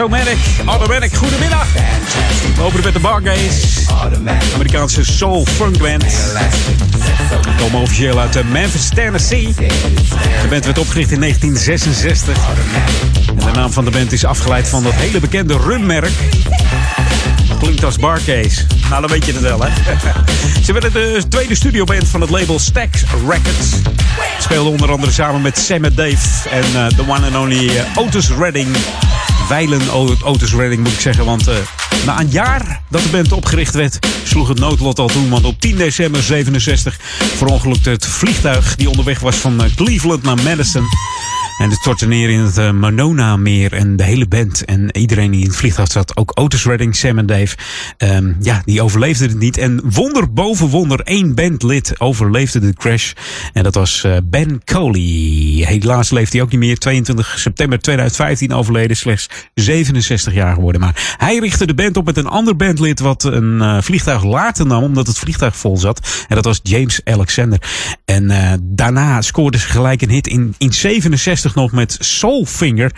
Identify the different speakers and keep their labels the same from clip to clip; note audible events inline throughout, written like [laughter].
Speaker 1: Sexomatic, Automatic,
Speaker 2: goedemiddag. We openen met de Bargaze,
Speaker 1: automatic,
Speaker 2: Amerikaanse soul funk band.
Speaker 1: sexomatic.
Speaker 2: Komen officieel uit eh, Memphis, Tennessee. De band werd opgericht in 1966. En de naam van de band is afgeleid van dat hele bekende rummerk. Klinkt als Barcase. Nou, dan weet je het wel, hè? [laughs] Ze werden de tweede studioband van het label Stax Records. Speelden onder andere samen met Sam Dave en eh, de one and only eh, Otis Redding. Wijlen Otis Redding moet ik zeggen, want eh, na een jaar dat de band opgericht werd, sloeg het noodlot al toen. Want op 10 december 67 verongelukte het vliegtuig die onderweg was van eh, Cleveland naar Madison. En het stortte neer in het eh, Monona-meer. En de hele band en iedereen die in het vliegtuig zat, ook Otis Redding, Sam en Dave, ehm, ja, die overleefden het niet. En wonder boven wonder, één bandlid overleefde de crash. En dat was eh, Ben Coley. Helaas leeft hij ook niet meer. 22 september 2015 overleden, slechts 67 jaar geworden. Maar hij richtte de band op met een ander bandlid wat een eh, vliegtuig later nam, omdat het vliegtuig vol zat. En dat was James Alexander. En daarna scoorde ze gelijk een hit in, in 67 nog met Soulfinger.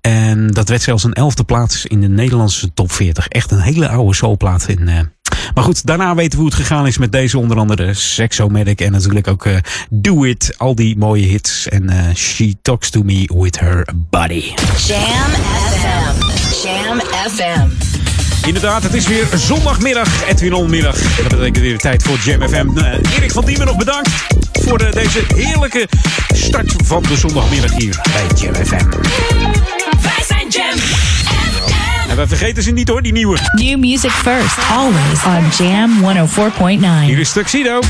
Speaker 2: En dat werd zelfs een elfde plaats in de Nederlandse top 40. Echt een hele oude soulplaat. In, eh, maar goed, daarna weten we hoe het gegaan is met deze onder andere Sexomatic. En natuurlijk ook eh, Do It. Al die mooie hits. En eh, She Talks To Me With Her Body.
Speaker 3: Jam FM. Jam FM.
Speaker 2: Inderdaad, het is weer zondagmiddag, Edwin Onmiddag. Dat betekent weer tijd voor Jam FM. Eh, Erik van Diemen nog bedankt voor eh, deze heerlijke start van de zondagmiddag hier bij Jam FM.
Speaker 3: Wij zijn Jam FM.
Speaker 2: En we vergeten ze niet hoor, die nieuwe.
Speaker 4: New music first, always on Jam 104.9.
Speaker 2: Hier is Tuxedo.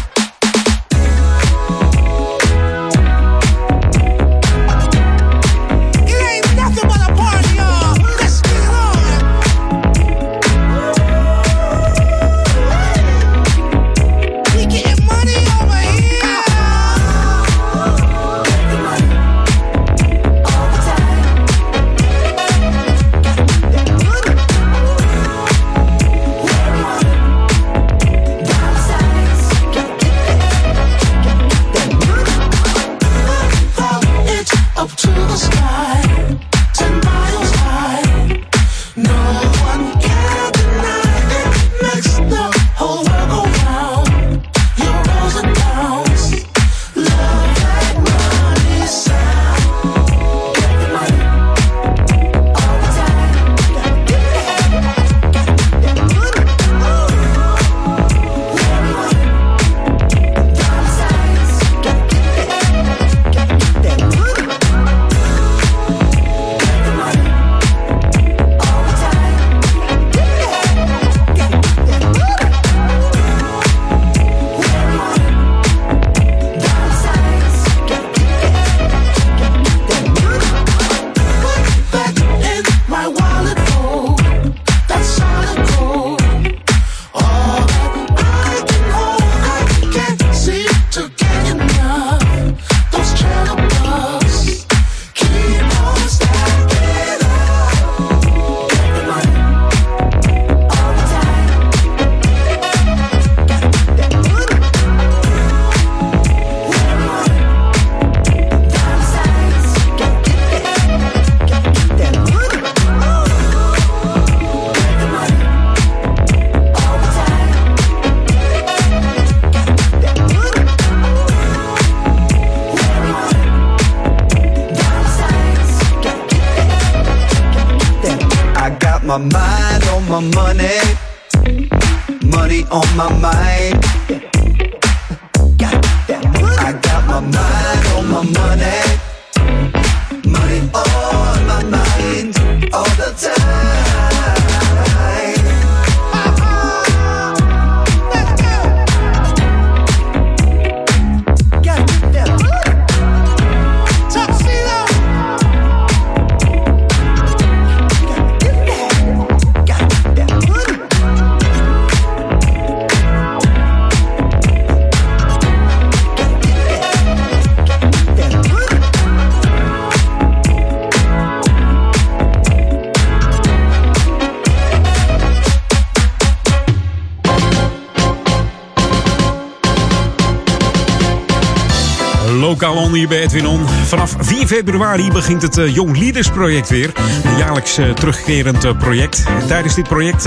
Speaker 5: On
Speaker 2: hier bij Edwin On. Vanaf 4 februari begint het uh, Young Leaders project weer. Een jaarlijks uh, terugkerend uh, project. En tijdens dit project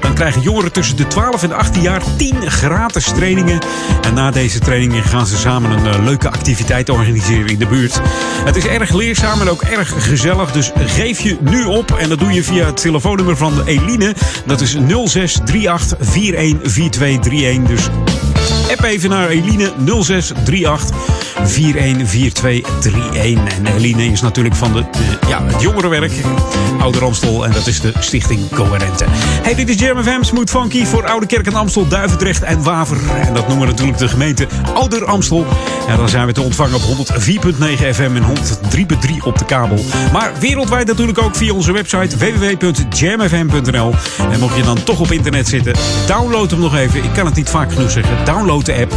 Speaker 2: dan krijgen jongeren tussen de 12 en 18 jaar 10 gratis trainingen. En na deze trainingen gaan ze samen een leuke activiteit organiseren in de buurt. Het is erg leerzaam en ook erg gezellig. Dus geef je nu op. En dat doe je via het telefoonnummer van Eline. Dat is 0638 414231. Dus app even naar Eline 0638 414231. En Eline is natuurlijk van de, ja, het jongerenwerk Oude Amstel. En dat is de Stichting Coherente. Hey, dit is Jam FM Smooth Funky voor Oude Kerk en Amstel, Duivendrecht en Waver. En dat noemen natuurlijk de gemeente Ouder Amstel. En dan zijn we te ontvangen op 104.9 FM en 103.3 op de kabel. Maar wereldwijd natuurlijk ook via onze website www.jamfm.nl. En mocht je dan toch op internet zitten, download hem nog even. Ik kan het niet vaak genoeg zeggen. Download de app.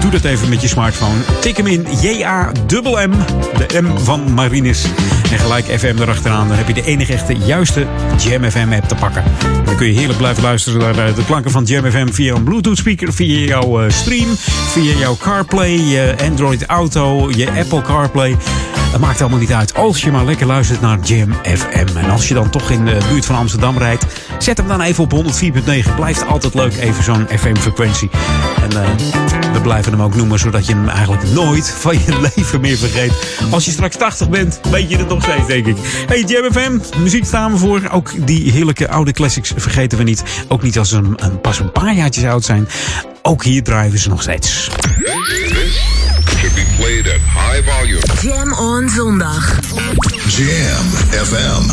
Speaker 2: Doe dat even met je smartphone. Tik hem in J-A-M-M. De M van Marinus. En gelijk FM erachteraan. Dan heb je de enige echte juiste Jam FM app te pakken. En dan kun je heerlijk blijven luisteren naar de klanken van Jam FM via een Bluetooth speaker, via jouw stream, via jouw CarPlay, je Android Auto, je Apple CarPlay. Dat maakt allemaal niet uit. Als je maar lekker luistert naar Jam FM. En als je dan toch in de buurt van Amsterdam rijdt, zet hem dan even op 104.9. Blijft altijd leuk, even zo'n FM-frequentie. En uh, we blijven hem ook noemen, zodat je hem eigenlijk nooit van je [laughs] leven meer vergeet. Als je straks 80 bent, weet je het nog steeds, denk ik. Hey, Jam FM, muziek staan we voor. Ook die heerlijke oude classics vergeten we niet. Ook niet als ze een, een, pas een paar jaartjes oud zijn. Ook hier draaien ze nog steeds.
Speaker 6: played at high volume.
Speaker 3: Jam on zondag.
Speaker 6: Jam FM.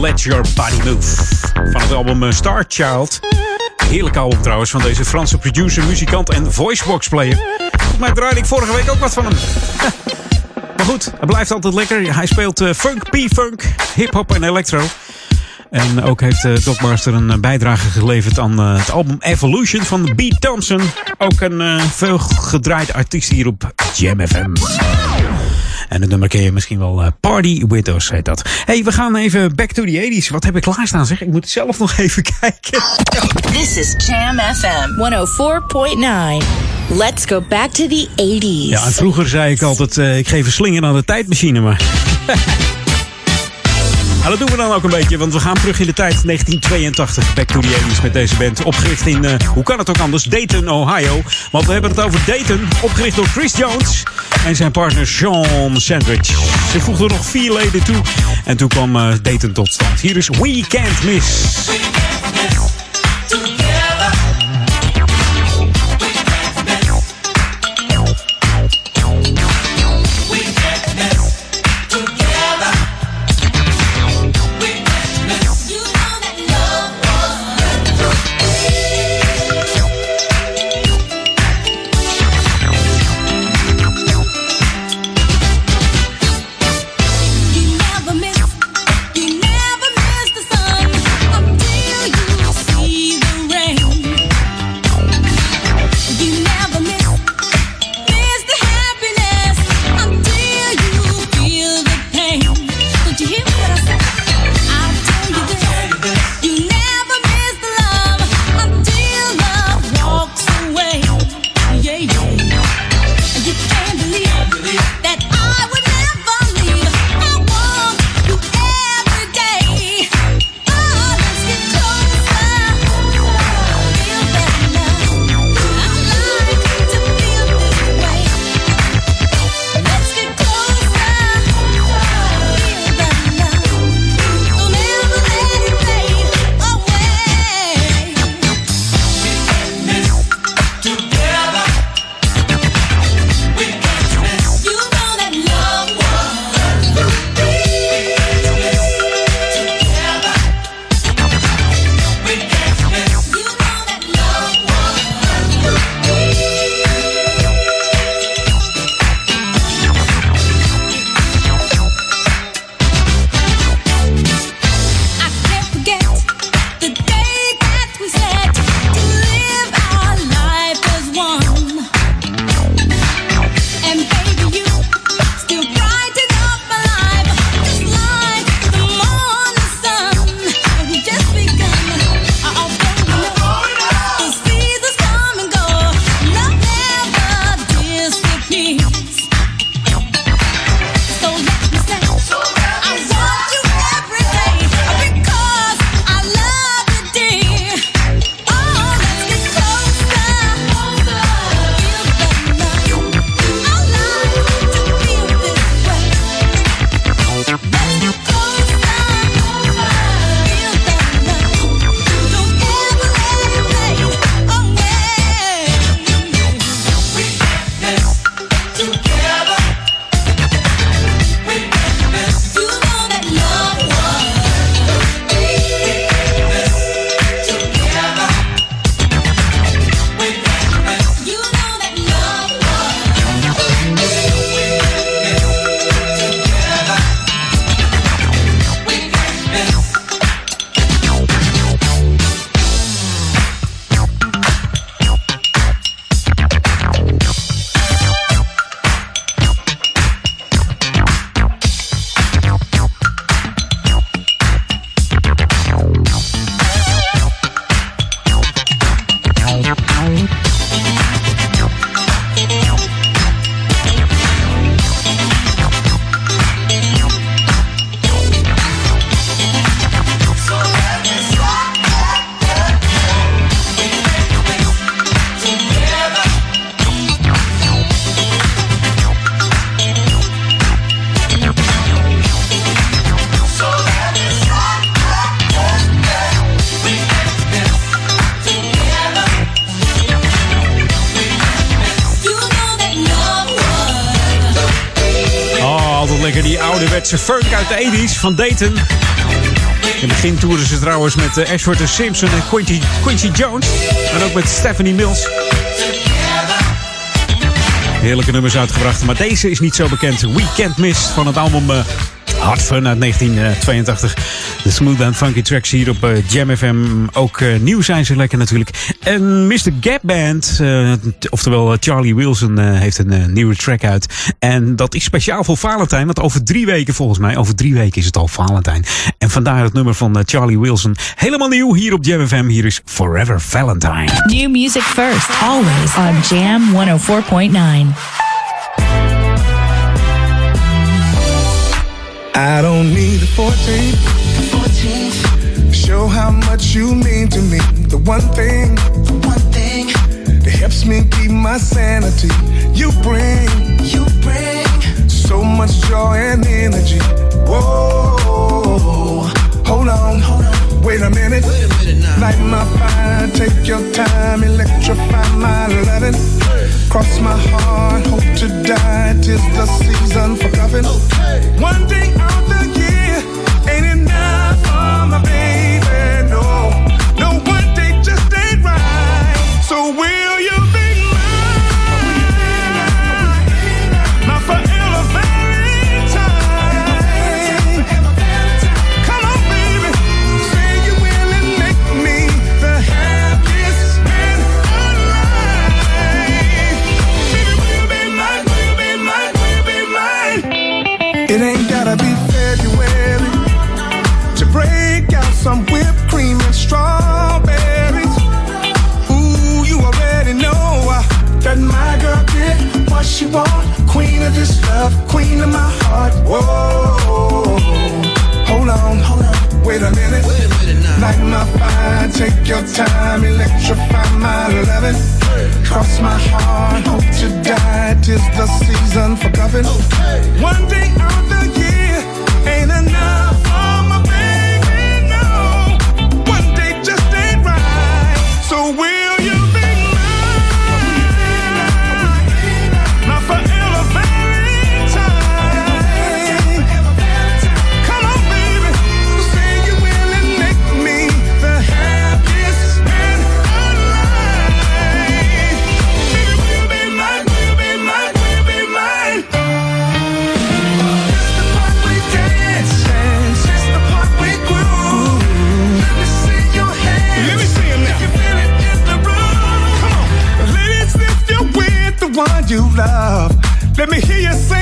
Speaker 2: Let Your Body Move. Van het album eh, Star Child. Heerlijk album trouwens van deze Franse producer, muzikant en voicebox player. Volgens mij draaide ik vorige week ook wat van hem. [laughs] Maar goed, hij blijft altijd lekker. Hij speelt eh, funk, P-funk, hip-hop en electro. En ook heeft uh, een bijdrage geleverd aan het album Evolution van B. Thompson. Ook een veel gedraaid artiest hier op Jam FM. En het nummer ken je misschien wel. Party Widows heet dat. Hey, we gaan even back to the 80s. Wat heb ik klaarstaan zeg? Ik moet zelf nog [laughs] even kijken.
Speaker 4: This is Jam FM 104.9. Let's go back to the 80s.
Speaker 2: Ja, vroeger zei ik altijd, uh, ik geef een slinger aan de tijdmachine, maar... [laughs] Nou, dat doen we dan ook een beetje, want we gaan terug in de tijd 1982. Back to the 80s met deze band. Opgericht in, uh, hoe kan het ook anders, Dayton, Ohio. Want we hebben het over Dayton, opgericht door Chris Jones en zijn partner Sean Sandwich. Ze voegden nog vier leden toe en toen kwam uh, Dayton tot stand. Hier is We Can't Miss.
Speaker 5: You never miss,
Speaker 2: uit de 80s van Dayton. In het begin toerden ze trouwens met eh, Ashford en Simpson en Quincy, Quincy Jones. En ook met Stephanie Mills. Heerlijke nummers uitgebracht, maar deze is niet zo bekend. We Can't Miss van het album eh, Hard Fun uit 1982. De smooth and funky tracks hier op eh, Jam FM. Ook eh, nieuw zijn ze lekker natuurlijk. En Mr. Gap Band, eh, oftewel Charlie Wilson, heeft een nieuwe track uit. En dat is speciaal voor Valentijn. Want over drie weken volgens mij, over drie weken is het al Valentijn. En vandaar het nummer van Charlie Wilson. Helemaal nieuw hier op Jam FM. Hier is Forever Valentine.
Speaker 4: New music first, always on Jam 104.9.
Speaker 7: I don't need the 14th. Show how much you mean to me. The one thing, the one thing that helps me keep my sanity. You bring, you bring so much joy and energy. Whoa, hold on, hold on. Wait a minute. Light my fire, take your time, electrify my loving. Cross my heart, hope to die. Tis the season for loving. One day out what she want. Queen of this love, queen of my heart. Whoa, hold on, hold on, wait a minute. Light my fire, take your time, electrify my loving. Cross my heart, hope to die. Tis the season for loving. One day out love, let me hear you say,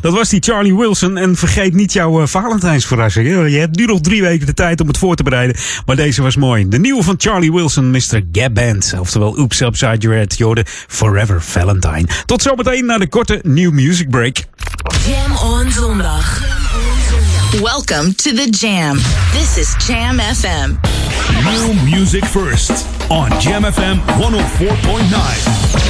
Speaker 2: Dat was die Charlie Wilson. En vergeet niet jouw eh, Valentijnsverrassing. Je hebt nu nog drie weken de tijd om het voor te bereiden. Maar deze was mooi. De nieuwe van Charlie Wilson, Mr. Gab Band. Oftewel Oops Upside Your Head. Jorden Forever Valentine. Tot zometeen naar de korte New Music Break.
Speaker 3: Jam on zondag.
Speaker 4: Welcome to the Jam. This is Jam FM.
Speaker 8: New music first on Jam FM 104.9.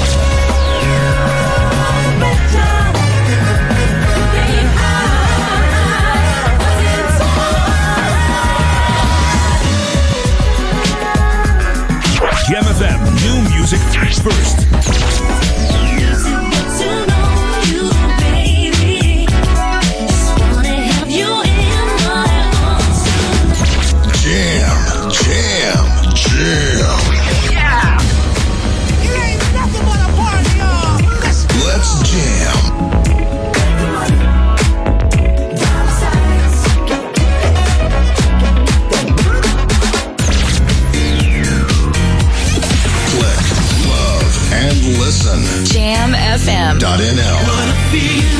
Speaker 8: music first.
Speaker 6: Jam, jam, jam. FM.nl.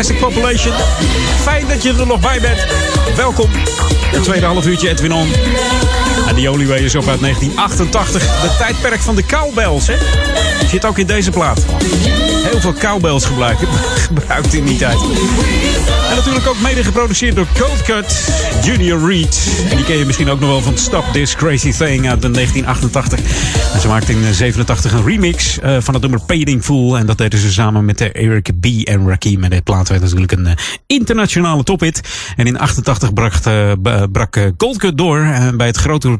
Speaker 2: Plastic Population. Fijn dat je er nog bij bent. Welkom. Het tweede half uurtje Edwin On. En The Only Way is op uit 1988. De tijdperk van de cowbells, hè? Zit ook in deze plaat. Heel veel cowbells gebruikt, [laughs] gebruikt in die tijd. En natuurlijk ook mede geproduceerd door Cold Cut, Junior Reed. En die ken je misschien ook nog wel van Stop This Crazy Thing uit 1988. En ze maakte in 87 een remix uh, van het nummer Painting Fool. En dat deden ze samen met de Eric B. en Rakim. En de plaat werd natuurlijk een uh, internationale tophit. En in 88 bracht, uh, brak Cold Cut door bij het grote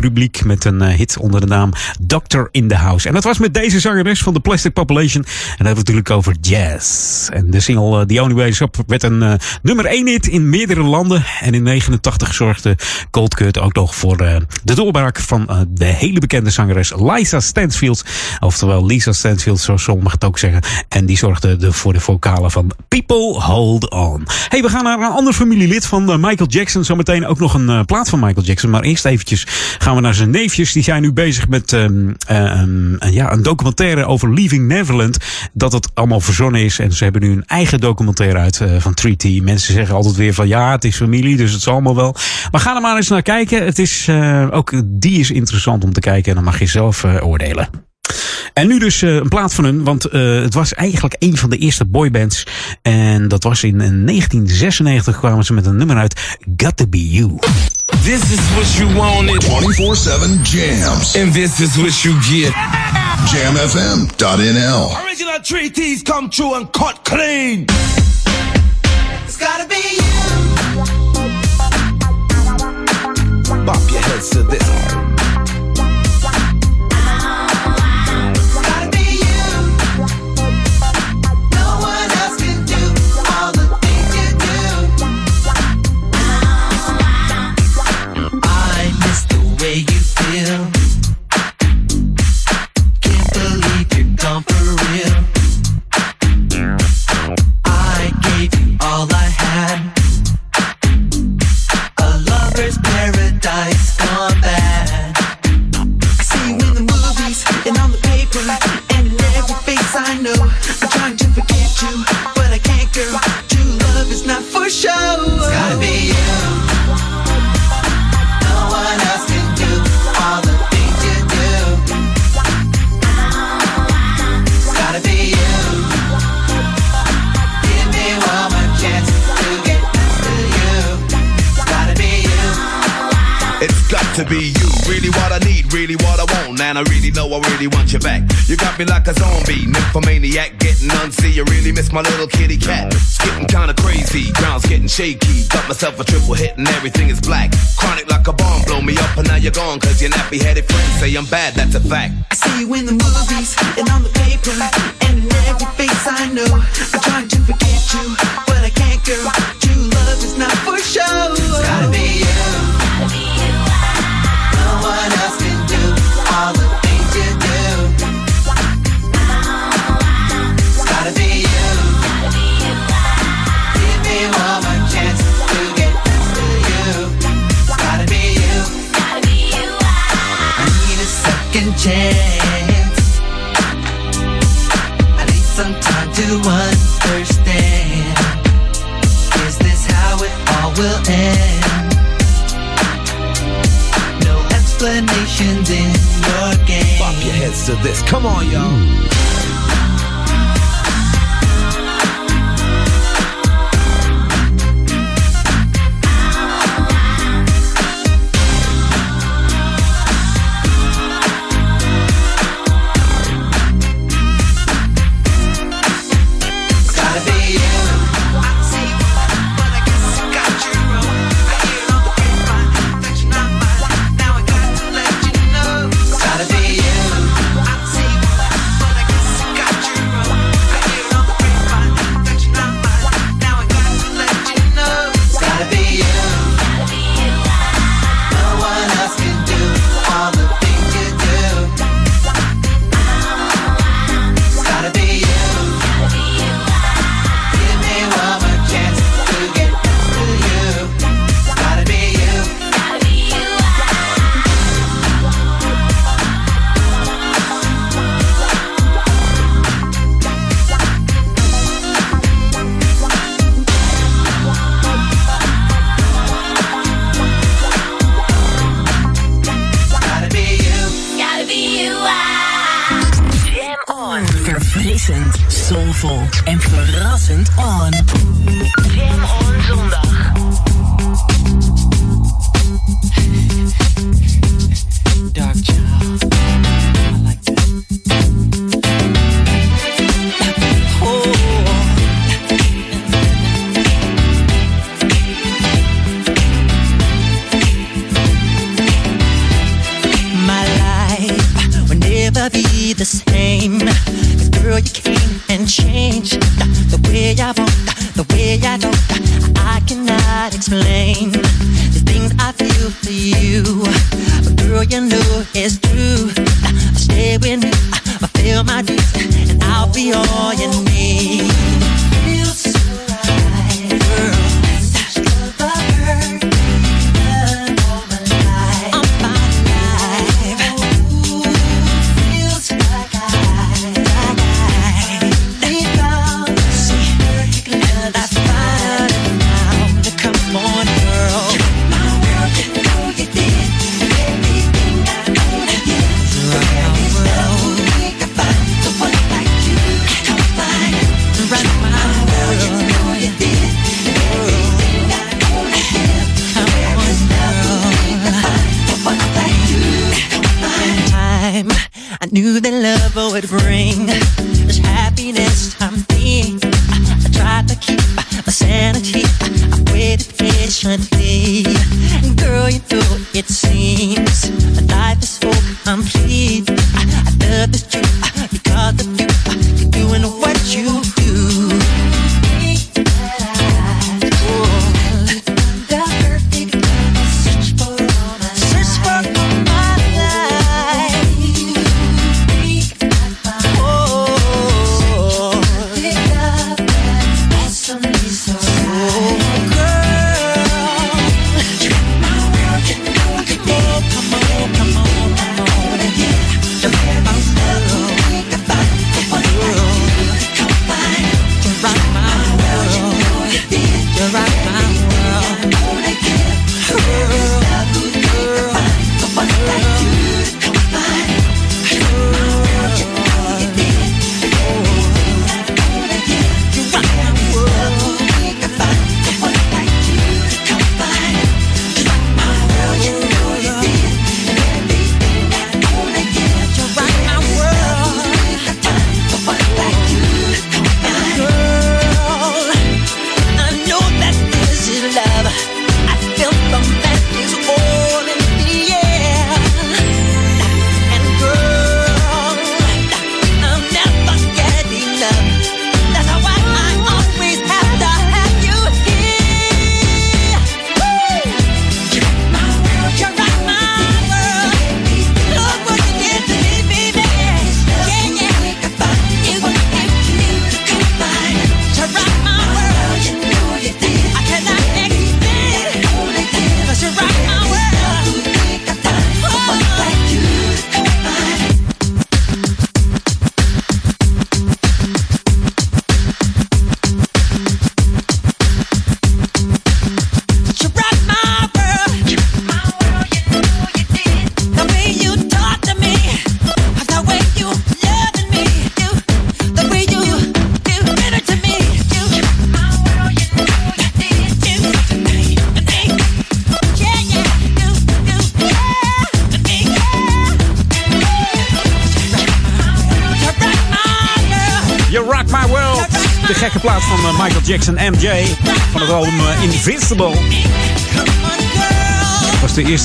Speaker 2: publiek met een hit onder de naam Doctor in the House. En dat was met deze zangeres van de Plastic Population. En dat hebben we natuurlijk over jazz. En de single The Only Way Is Up werd een nummer 1 hit in meerdere landen. En in 89 zorgde Cold Cut ook nog voor de doorbraak van de hele bekende zangeres Liza Stansfield. Oftewel Lisa Stansfield, zoals sommigen het ook zeggen. En die zorgde de, voor de vocalen van People Hold On. Hey, we gaan naar een ander familielid van Michael Jackson. Zometeen ook nog een plaat van Michael Jackson. Maar eerst eventjes gaan we naar zijn neefjes. Die zijn nu bezig met um, um, ja, een documentaire over Leaving Neverland. Dat het allemaal verzonnen is. En ze hebben nu een eigen documentaire uit uh, van 3T. Mensen zeggen altijd weer van ja, het is familie, dus het zal allemaal wel. Maar ga er maar eens naar kijken. Het is, uh, ook die is interessant om te kijken. En dan mag je zelf uh, oordelen. En nu dus uh, een plaat van hun, want uh, het was eigenlijk een van de eerste boybands. En dat was in 1996 kwamen ze met een nummer uit, Got To Be You.
Speaker 9: This is what you wanted.
Speaker 10: 24-7 jams.
Speaker 9: And this is what you get.
Speaker 10: Jamfm.nl
Speaker 9: Original treaties come true and cut clean.
Speaker 5: It's gotta be you.
Speaker 9: Bop your heads to this. show. It's gotta be you. To be you. Really what I need, really what I want. And I really know I really want you back. You got me like a zombie, nymphomaniac, getting unseen. You really miss my little kitty cat. It's getting kinda crazy, ground's getting shaky. Got myself a triple hit and everything is black. Chronic like a bomb, blow me up and now you're gone. Cause your nappy headed friends say I'm bad, that's a fact.
Speaker 5: I see you in the movies and on the paper. And in every face I know. I'm trying to forget you, but I can't, girl. True love is not for show. It's gotta be you us. Explanations in game.
Speaker 9: Bop your heads to this. Come on, y'all.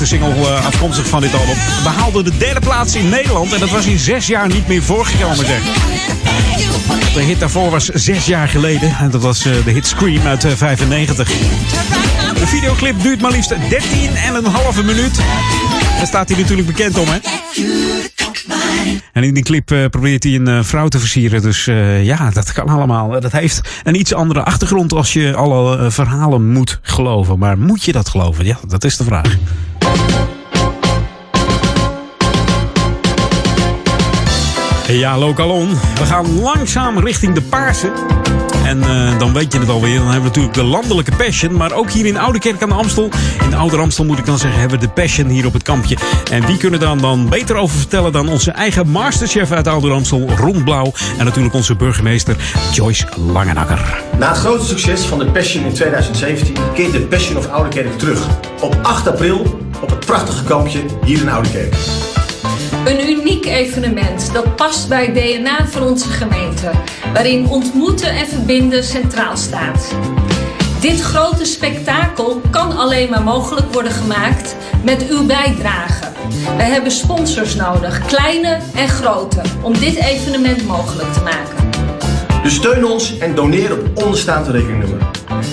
Speaker 2: eerste single eh, afkomstig van dit album, behaalde de derde plaats in Nederland. En dat was in zes jaar niet meer voorgekomen, zeg. De hit daarvoor was zes jaar geleden. En dat was eh, de hit Scream uit eh, 95. De videoclip duurt maar liefst 13 en een halve minuut. Daar staat hij natuurlijk bekend om, hè? En in die clip probeert hij een vrouw te versieren. Dus ja, dat kan allemaal. Dat heeft een iets andere achtergrond als je alle verhalen moet geloven. Maar moet je dat geloven? Ja, dat is de vraag. Ja, Lokalon. We gaan langzaam richting de Paarse. En eh, dan weet je het alweer. Dan hebben we natuurlijk de landelijke Passion. Maar ook hier in Oudekerk aan de Amstel. In de Oude Amstel moet ik dan zeggen, hebben we de Passion hier op het kampje. En wie kunnen daar dan beter over vertellen dan onze eigen masterchef uit Oude Amstel, Ron Blauw. En natuurlijk onze burgemeester Joyce Langenakker.
Speaker 11: Na het grote succes van de Passion in 2017 keert de Passion of Oudekerk terug. Op 8 april op het prachtige kampje hier in Oudekerk.
Speaker 12: Een uniek evenement dat past bij het DNA van onze gemeente, waarin ontmoeten en verbinden centraal staat. Dit grote spektakel kan alleen maar mogelijk worden gemaakt met uw bijdrage. Wij hebben sponsors nodig, kleine en grote, om dit evenement mogelijk te maken.
Speaker 11: Dus steun ons en doneer op onderstaande rekeningnummer.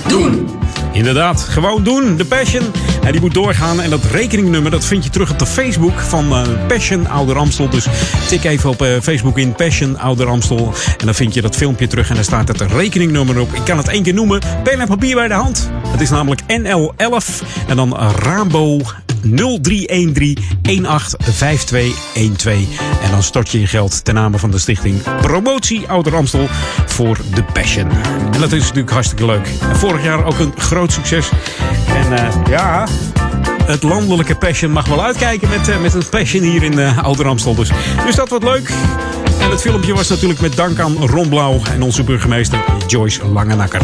Speaker 12: Doen!
Speaker 2: Inderdaad, gewoon doen. De Passion. En die moet doorgaan. En dat rekeningnummer dat vind je terug op de Facebook van eh, Passion Ouder Amstel. Dus tik even op eh, Facebook in Passion Ouder Amstel. En dan vind je dat filmpje terug. En daar staat het rekeningnummer op. Ik kan het één keer noemen. Pen en papier bij de hand. Het is namelijk NL11. En dan Rabo 0313 185212. En dan stort je je geld ten name van de stichting Promotie Ouder Amstel voor de Passion. En dat is natuurlijk hartstikke leuk. Vorig jaar ook een groot succes. En eh, ja, het landelijke Passion mag wel uitkijken met, eh, met een Passion hier in uh, Ouder Amstel. Dus, dus dat wordt leuk. En het filmpje was natuurlijk met dank aan Ron Blauw en onze burgemeester Joyce Langenakker.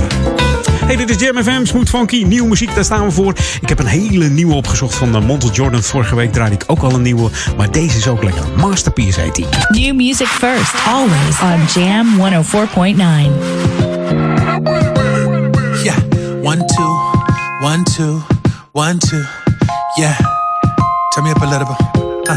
Speaker 2: Hey, dit is Jam FM, Smooth Funky, nieuwe muziek, daar staan we voor. Ik heb een hele nieuwe opgezocht van de Montel Jordan. Vorige week draaide ik ook al een nieuwe, maar deze is ook lekker. Masterpiece heet die.
Speaker 4: New music first, always on Jam 104.9.
Speaker 13: Yeah, one, two, one, two, one, two. Yeah, turn me up a little bit. Uh,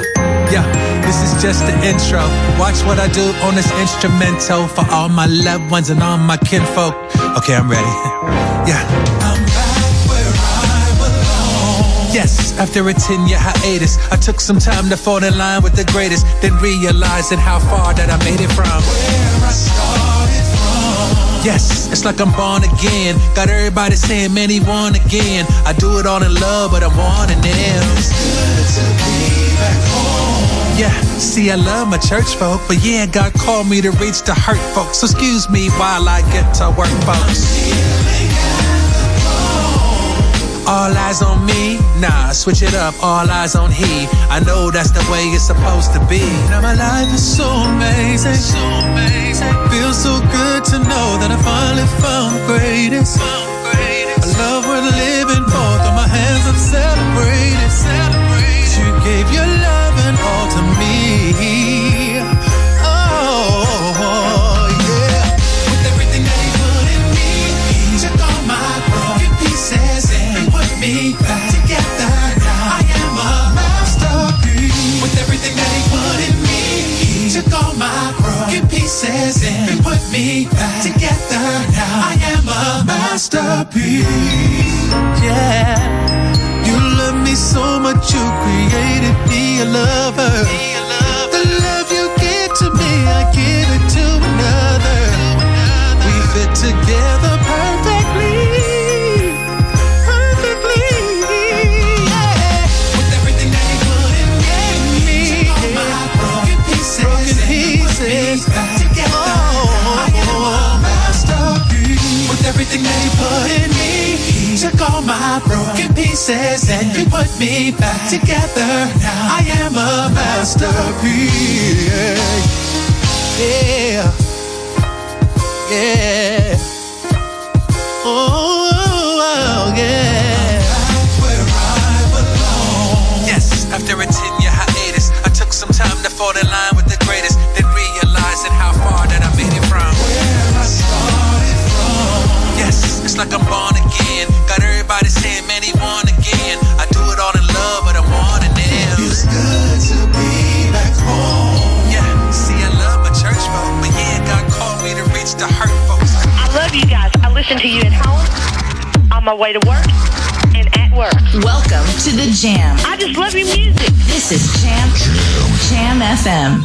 Speaker 13: yeah, this is just the intro. Watch what I do on this instrumental for all my loved ones and all my kinfolk. Okay, I'm ready. [laughs] Yeah. I'm back where I. Yes, after a 10 year hiatus, I took some time to fall in line with the greatest, then realizing how far that I made it from where I started from. Yes, it's like I'm born again. Got everybody saying, man, he won again. I do it all in love, but I'm wanting them. It's good to be. Yeah, see, I love my church folk, but yeah, God called me to reach the hurt folks. So excuse me while I get to work, folks. All eyes on me? Nah, switch it up. All eyes on he. I know that's the way it's supposed to be. Now my life is so amazing, so amazing. Feels so good to know that I finally found the greatest. A love worth living for. Throw my hands up, celebrate masterpiece. Yeah. You love me so much, you created me a lover. The love you give to me, I give it to another. We fit together everything that he put in me, took all my broken pieces and he put me back together. Now I am a masterpiece. Yeah. Yeah. Oh, oh, oh yeah. I belong. Yes, after a 10 year hiatus, I took some time to fall in line like I'm born again. Got everybody saying, man, he won again. I do it all in love, but I'm wanting them. It's good to be back home. Yeah, see, I love my church folk, but yeah, God called me to reach the hurt folks.
Speaker 14: I love you guys. I listen to you at home, on my way to work, and at work.
Speaker 4: Welcome to the Jam.
Speaker 14: I just love your music.
Speaker 4: This is Jam Jam FM.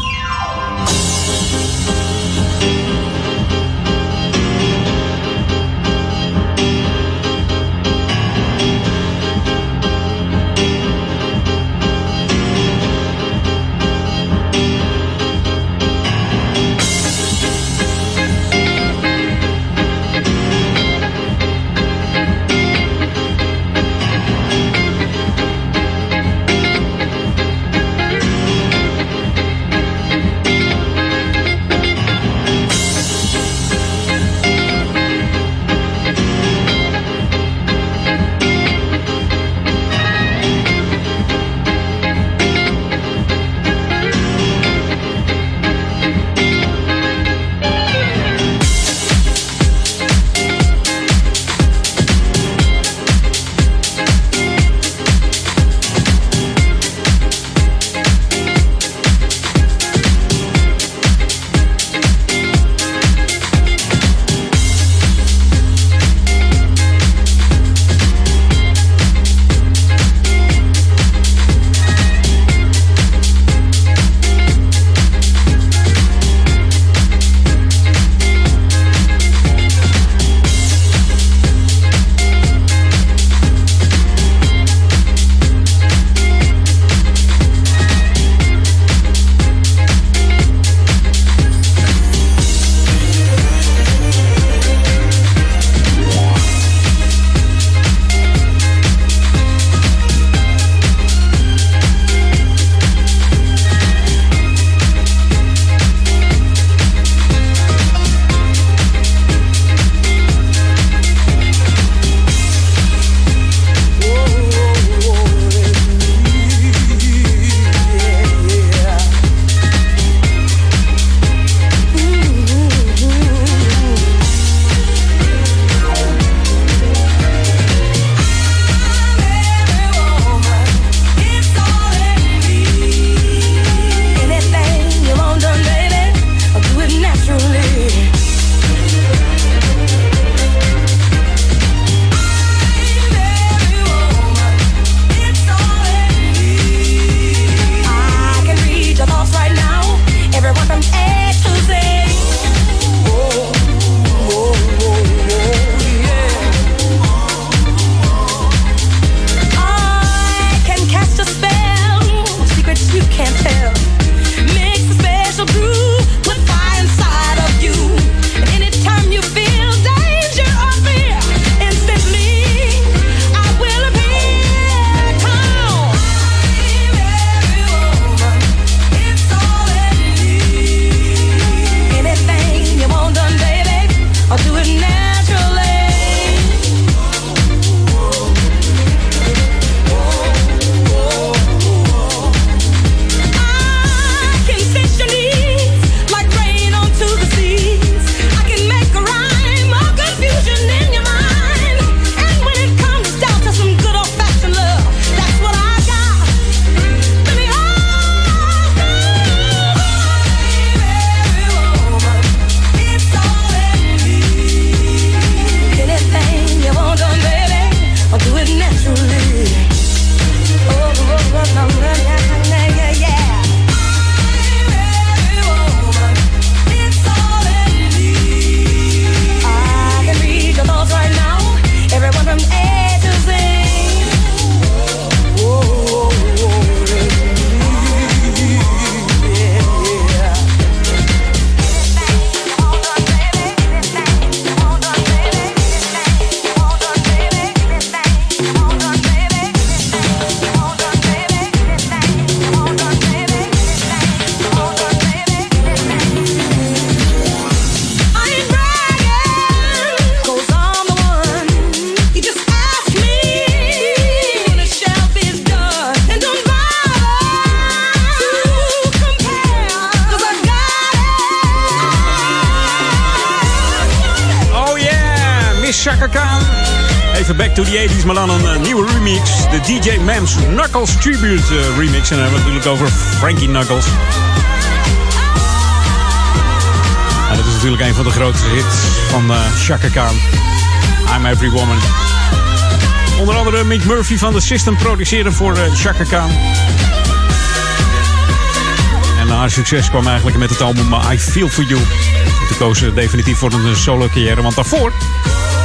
Speaker 2: Over Frankie Knuckles. En dat is natuurlijk een van de grootste hits van Chaka Khan. I'm Every Woman. Onder andere Mick Murphy van The System produceerde voor Chaka Khan. En haar succes kwam eigenlijk met het album eh, I Feel For You. Toen koos ze definitief voor een solo carrière, want daarvoor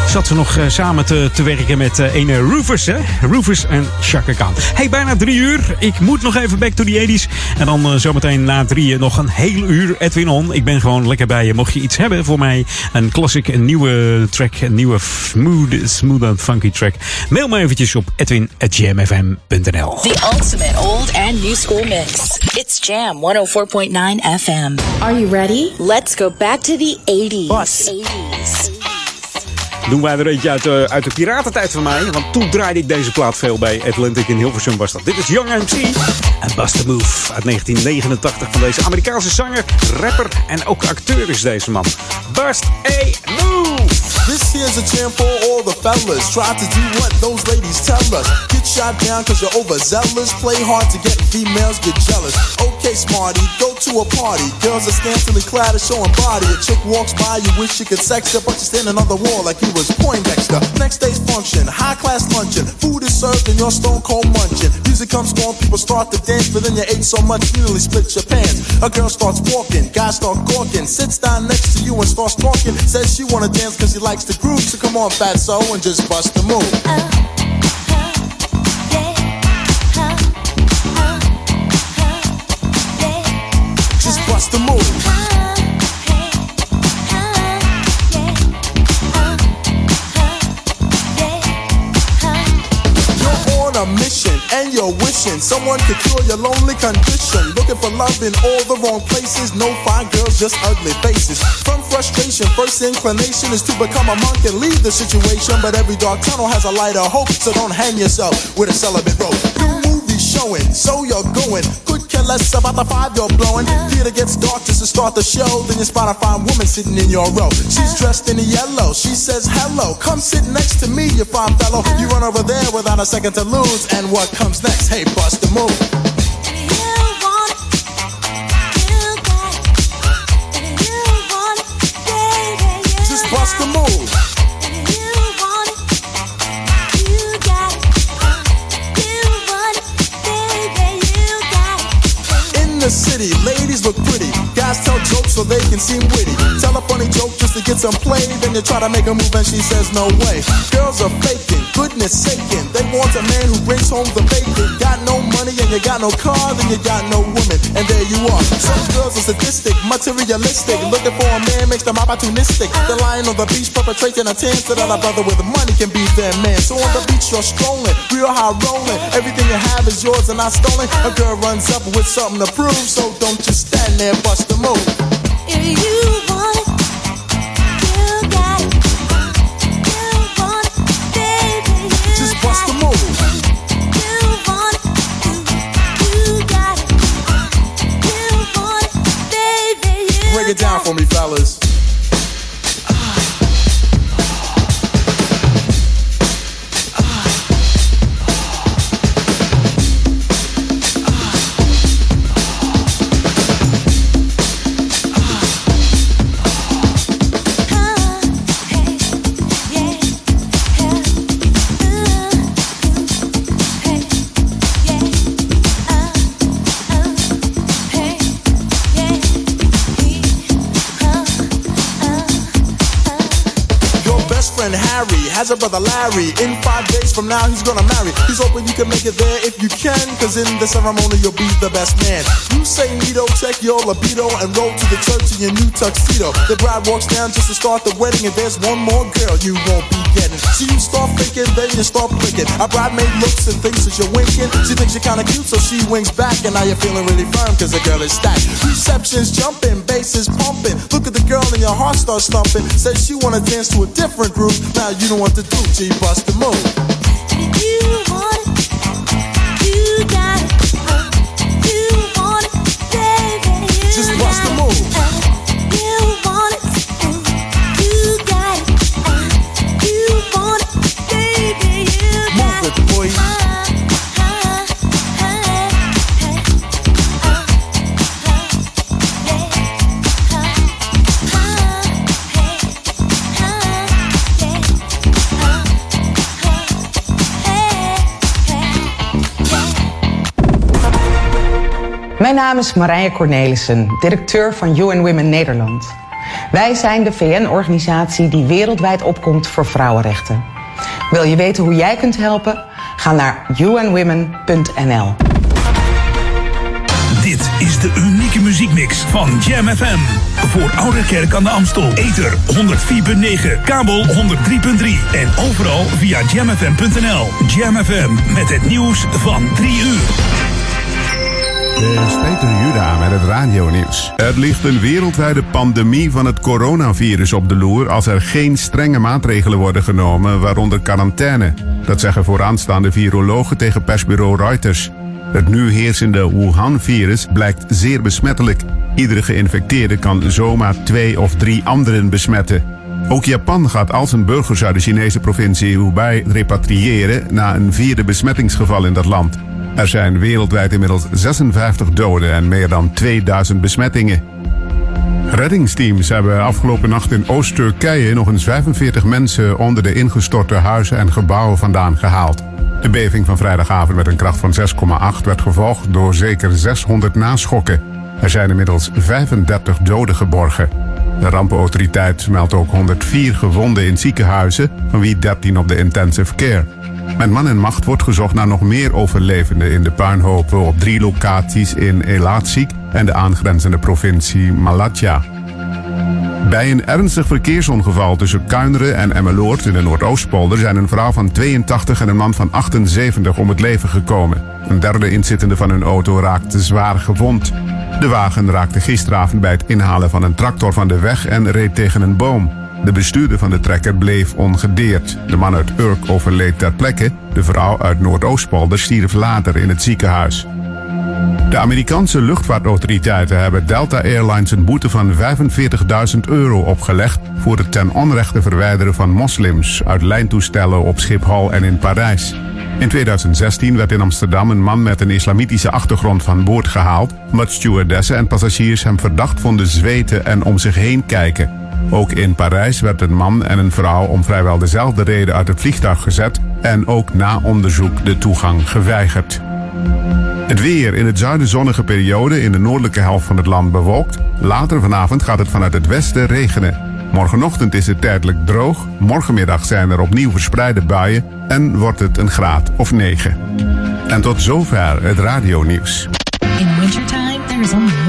Speaker 2: zat ze nog eh, samen te, te werken met eh ene Rufus, hè? Rufus en Chaka Khan. Hey, bijna drie uur. Ik moet nog even back to the 80s. En dan eh, zometeen na drieën nog een heel uur Edwin On. Ik ben gewoon lekker bij je. Mocht je iets hebben voor mij, een classic, een nieuwe track, een nieuwe smooth, smooth and funky track. Mail me eventjes op edwin.jamfm.nl
Speaker 4: The ultimate old and new school mix. It's Jam 104.9 FM.
Speaker 15: Are you ready? Let's go back to the 80s.
Speaker 4: 80s.
Speaker 2: Doen wij er eentje uit, eh, uit de piratentijd van mij. Want toen draaide ik deze plaat veel bij Atlantic in Hilversum was dat. Dit is Young MC en Bust the Move uit 1989 van deze Amerikaanse zanger, rapper en ook acteur is deze man. Bust a Move!
Speaker 16: This here's a jam for all the fellas. Try to do what those ladies tell us. Get shot down cause you're overzealous. Play hard to get females, get jealous. Okay, smarty, go to a party. Girls are scantily clad and showing body. A chick walks by, you wish you could sex her, but you're standing on the wall like you was Poindexter. Next day's function, high class luncheon. Food is served and you're stone cold munching. Music comes on, people start to dance, but then you ate so much you nearly split your pants. A girl starts walking, guys start gawking, sits down next to you and starts talking. Says she wanna dance cause she likes the groove, so come on, fat so and just bust the move. Just you're wishing someone could cure your lonely condition. Looking for love in all the wrong places. No fine girls, just ugly faces. From frustration, first inclination is to become a monk and leave the situation. But every dark tunnel has a light of hope, so don't hang yourself with a celibate rope. New movie showing, so you're going. Care less about the five you're blowing. Theater gets dark just to start the show. Then you spot a fine woman sitting in your row. She's dressed in yellow. She says, Hello, come sit next to me, you fine fellow. You run over there without a second to lose. And what comes next? Hey, bust the move. Just bust the move. City, ladies look pretty. Guys tell jokes so they can seem witty. Tell a funny joke just to get some play. Then you try to make a move and she says no way. Girls are faking, goodness saking. They want a man who brings home the bacon. Got no and you got no car, then you got no woman. And there you are. Some girls are sadistic, materialistic. Looking for a man makes them opportunistic. They're lying on the beach perpetrating a so that a brother with money can be their man. So on the beach you're strolling, real high rolling. Everything you have is yours and not stolen. A girl runs up with something to prove, so don't just stand there, bust the move.
Speaker 17: If you
Speaker 16: Break it down for me, Harry brother Larry. In five days from now, he's gonna marry. He's hoping you can make it there if you can, cause in the ceremony, you'll be the best man. You say, Nito, check your libido and roll to the church in your new tuxedo. The bride walks down just to start the wedding, and there's one more girl you won't be So you start thinking, then you start blinking. A bridemaid looks and thinks that you're winking. She thinks you're kinda cute, so she winks back, and now you're feeling really firm, cause the girl is stacked. Reception's jumping, bass is pumping. Look at the girl and your heart starts thumping. Says she wanna dance to a different group. Now you don't what to do, G bust the move.
Speaker 18: Mijn naam is Marije Cornelissen, directeur van UN Women Nederland. Wij zijn de VN-organisatie die wereldwijd opkomt voor vrouwenrechten. Wil je weten hoe jij kunt helpen? Ga naar unwomen.nl.
Speaker 8: Dit is de unieke muziekmix van Jam FM. Voor Oude Kerk aan de Amstel. Ether 104.9, kabel 103.3 en overal via jamfm.nl. Jam FM met het nieuws van 3 uur.
Speaker 19: Is Peter Juda met het radio-nieuws. Het ligt een wereldwijde pandemie van het coronavirus op de loer als er geen strenge maatregelen worden genomen, waaronder quarantaine. Dat zeggen vooraanstaande virologen tegen persbureau Reuters. Het nu heersende Wuhan-virus blijkt zeer besmettelijk. Iedere geïnfecteerde kan zomaar twee of drie anderen besmetten. Ook Japan gaat al zijn burgers uit de Chinese provincie Hubei repatriëren na een vierde besmettingsgeval in dat land. Er zijn wereldwijd inmiddels 56 doden en meer dan 2000 besmettingen. Reddingsteams hebben afgelopen nacht in Oost-Turkije nog eens 45 mensen onder de ingestorte huizen en gebouwen vandaan gehaald. De beving van vrijdagavond met een kracht van 6,8 werd gevolgd door zeker 600 naschokken. Er zijn inmiddels 35 doden geborgen. De rampenautoriteit meldt ook 104 gewonden in ziekenhuizen, van wie 13 op de intensive care. Met man en macht wordt gezocht naar nog meer overlevenden in de puinhopen op drie locaties in Elazig en de aangrenzende provincie Malatya. Bij een ernstig verkeersongeval tussen Kuineren en Emmeloord in de Noordoostpolder zijn een vrouw van 82 en een man van 78 om het leven gekomen. Een derde inzittende van hun auto raakte zwaar gewond. De wagen raakte gisteravond bij het inhalen van een tractor van de weg en reed tegen een boom. De bestuurder van de trekker bleef ongedeerd. De man uit Urk overleed ter plekke. De vrouw uit Noordoostpolder stierf later in het ziekenhuis. De Amerikaanse luchtvaartautoriteiten hebben Delta Airlines een boete van 45.000 euro opgelegd voor het ten onrechte verwijderen van moslims uit lijntoestellen op Schiphol en in Parijs. In 2016 werd in Amsterdam een man met een islamitische achtergrond van boord gehaald, omdat stewardessen en passagiers hem verdacht vonden zweten en om zich heen kijken. Ook in Parijs werd een man en een vrouw om vrijwel dezelfde reden uit het vliegtuig gezet en ook na onderzoek de toegang geweigerd. Het weer in het zuiden zonnige periode in de noordelijke helft van het land bewolkt. Later vanavond gaat het vanuit het westen regenen. Morgenochtend is het tijdelijk droog. Morgenmiddag zijn er opnieuw verspreide buien en wordt het een graad of 9. En tot zover het radionieuws.
Speaker 4: In wintertime, there is only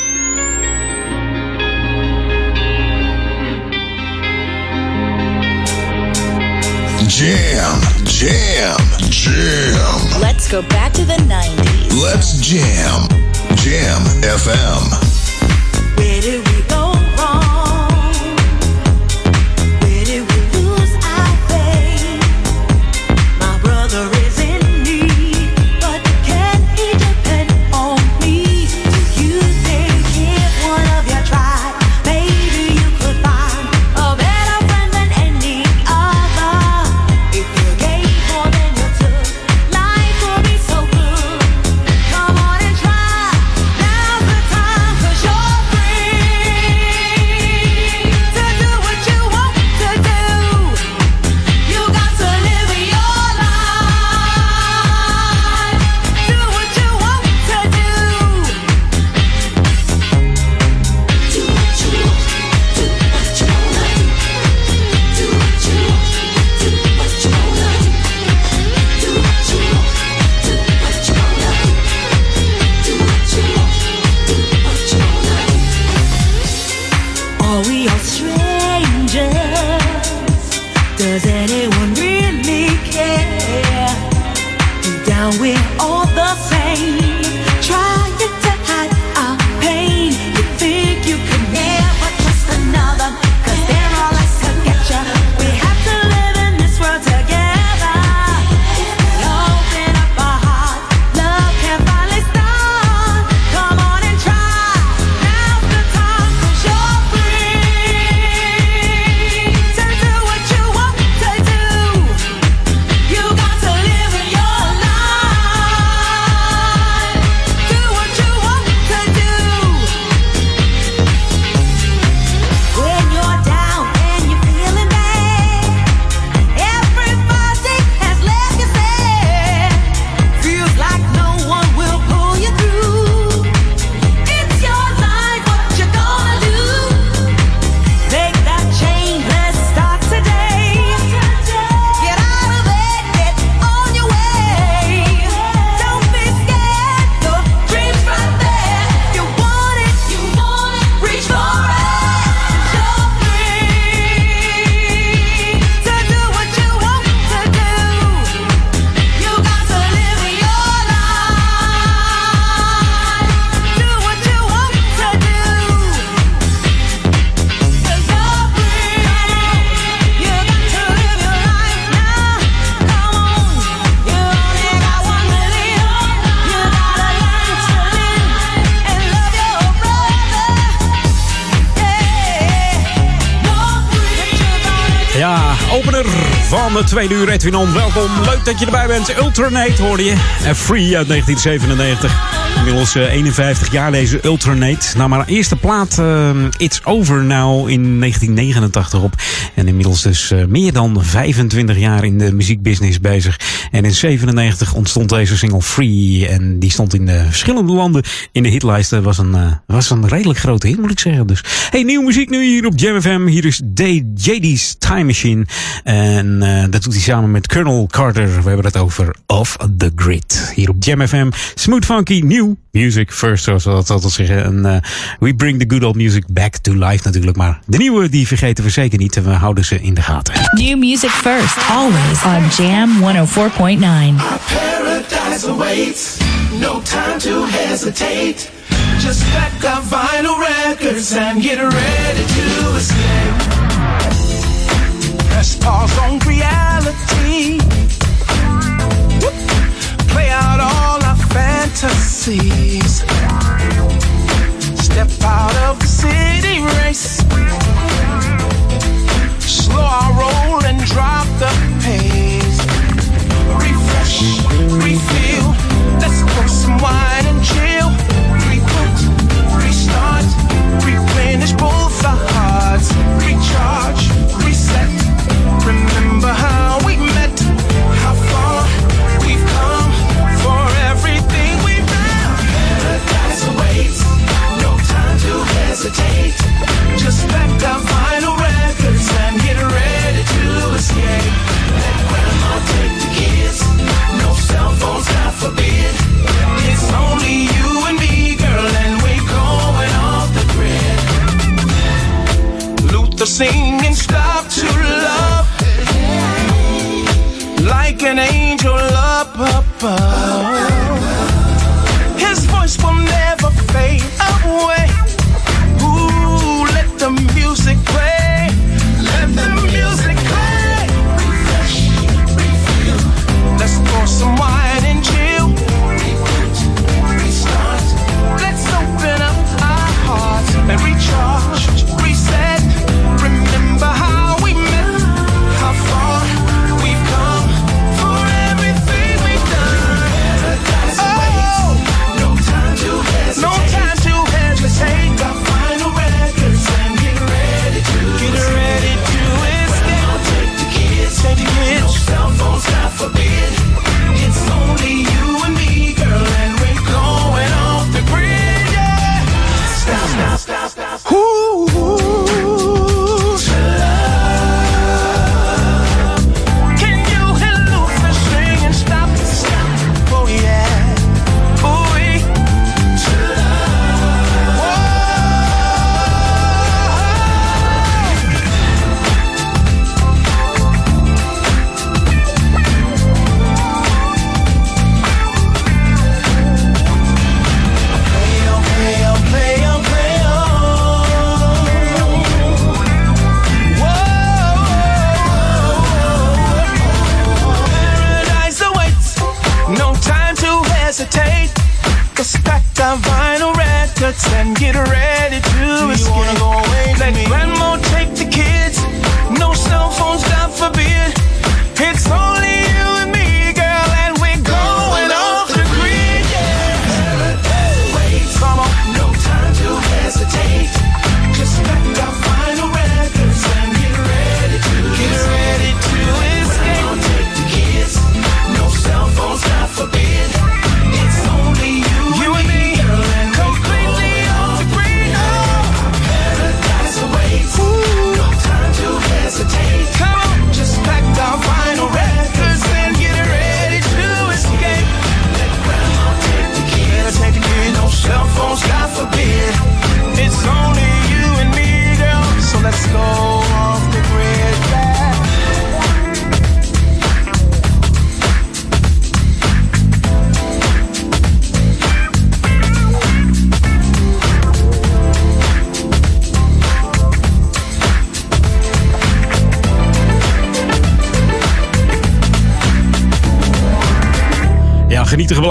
Speaker 10: Jam. Jam. Jam.
Speaker 15: Let's go back to the 90s.
Speaker 10: Let's jam. Jam FM.
Speaker 2: De tweede uur. Edwin On, welkom. Leuk dat je erbij bent. Ultranate hoorde je. En Free uit 1997. Inmiddels uh, 51 jaar deze Ultranate. Nou, maar eerste plaat uh, It's Over Now in 1989 op. En inmiddels dus uh, meer dan 25 jaar in de muziekbusiness bezig. En in 97 ontstond deze single Free. En die stond in de verschillende landen in de hitlijsten. Was een, was een redelijk grote hit, moet ik zeggen. Dus, hey, nieuwe muziek nu hier op Jam FM. Hier is JD's Time Machine. En dat doet hij samen met Colonel Carter. We hebben het over Off the Grid. Hier op Jam FM. Smooth Funky, new music first, zoals we dat altijd zeggen. En uh, we bring the good old music back to life natuurlijk. Maar de nieuwe, die vergeten we zeker niet. En we houden ze in de gaten.
Speaker 4: New music first, always on Jam 104.9.
Speaker 5: Paradise awaits, no time to hesitate. Just pack our vinyl records and get ready to escape. Press pause on reality. Fantasies. Step out of the city race. Slow our roll and drop the pace. Refresh, refill. Let's pour some wine singing, stop to love like an angel up above. His voice will never fade away. Ooh, let the music play.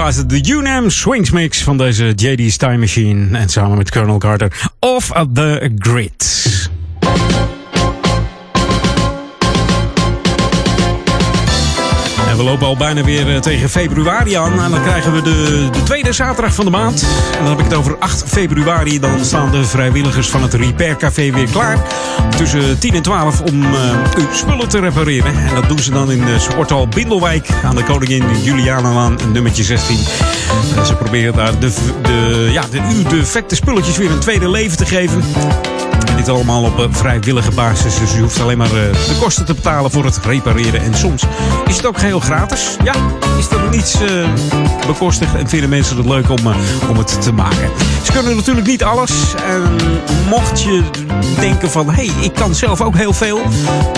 Speaker 2: geluisterd de UNAM Swings Mix van deze JD's Time Machine. En samen met Colonel Carter of the Grid. En we lopen al bijna weer eh, tegen februari aan. En dan krijgen we de, de, tweede zaterdag van de maand. En dan heb ik het over 8 februari. Dan staan de vrijwilligers van het Repair Café weer klaar. Tussen 10 en 12 om eh, uw spullen te repareren. En dat doen ze dan in de sporthal Bindelwijk. Aan de Koningin Julianalaan, nummertje 16. En ze proberen daar de, de, ja, de, u defecte spulletjes weer een tweede leven te geven. En dit allemaal op een vrijwillige basis. Dus u hoeft alleen maar eh, de kosten te betalen voor het repareren. En soms is het ook geheel gratis. Ja, is er niets eh, bekostigd. En vinden mensen het leuk om, eh, om het te maken. Ze kunnen natuurlijk niet alles. En mocht je denken van... hé, hey, ik kan zelf ook heel veel.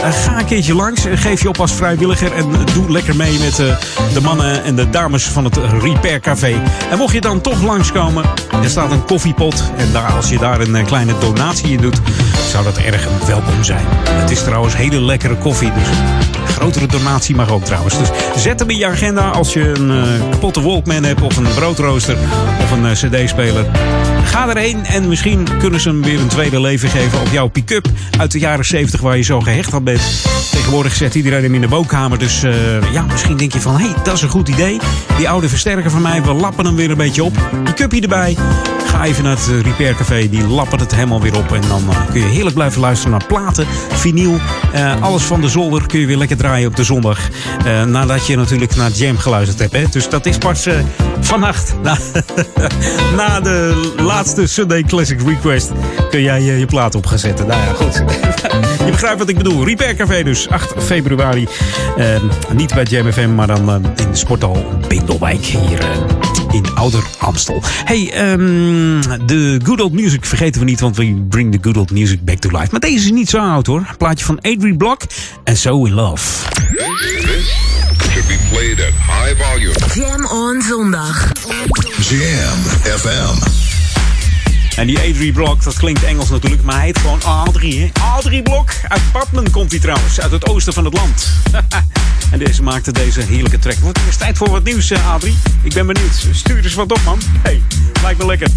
Speaker 2: eh, ga een keertje langs. Geef je op als vrijwilliger. En doe lekker mee met eh, de mannen en de dames van het Repair Café. En mocht je dan toch langskomen... er staat een koffiepot. En daar, als je daar een eh, kleine donatie in doet... zou dat erg welkom zijn. Het is trouwens hele lekkere koffie. Dus een grotere donatie mag ook trouwens. Dus zet hem in je agenda als je een eh, kapotte Walkman hebt... of een broodrooster of een eh, cd-speler. Ga erheen en misschien kunnen ze hem weer een tweede leven geven op jouw pick-up uit de jaren 70 waar je zo gehecht aan bent. Tegenwoordig zet iedereen hem in de woonkamer. Dus eh, ja, misschien denk je van, hé, hey, dat is een goed idee. Die oude versterker van mij, we lappen hem weer een beetje op. Pick-upje erbij. Ga even naar het eh, Repair Café, die lappen het helemaal weer op. En dan eh, kun je heerlijk blijven luisteren naar platen, vinyl. alles van de zolder kun je weer lekker draaien op de zondag. Nadat je natuurlijk naar Jam geluisterd hebt. Hè? Dus dat is pas vannacht. [laughs] Na, na de laatste Sunday Classic Request kun jij eh, je plaat op gaan zetten. Nou ja, goed. [laughs] je begrijpt wat ik bedoel. Repair Café dus, 8 februari. Eh, niet bij Jam FM, maar dan eh, in de sporthal Bindelwijk hier eh, in Ouder Amstel. Hey, ehm, de Good Old Music vergeten we niet, want we bring the Good Old Music back to life. Maar deze is niet zo oud hoor. Een plaatje van Adrian Block en So In Love.
Speaker 6: Should be played at high volume.
Speaker 3: Jam on zondag.
Speaker 10: Jam FM.
Speaker 2: En die Adrie Block, dat klinkt Engels natuurlijk, maar hij heet gewoon Adrie. Hè? Adrie Blok. Uit Papman komt hij trouwens, uit het oosten van het land. [laughs] en deze maakte deze heerlijke track. Wat is tijd voor wat nieuws, eh, Adrie? Ik ben benieuwd. Stuur eens wat op, man. Hey, lijkt me lekker.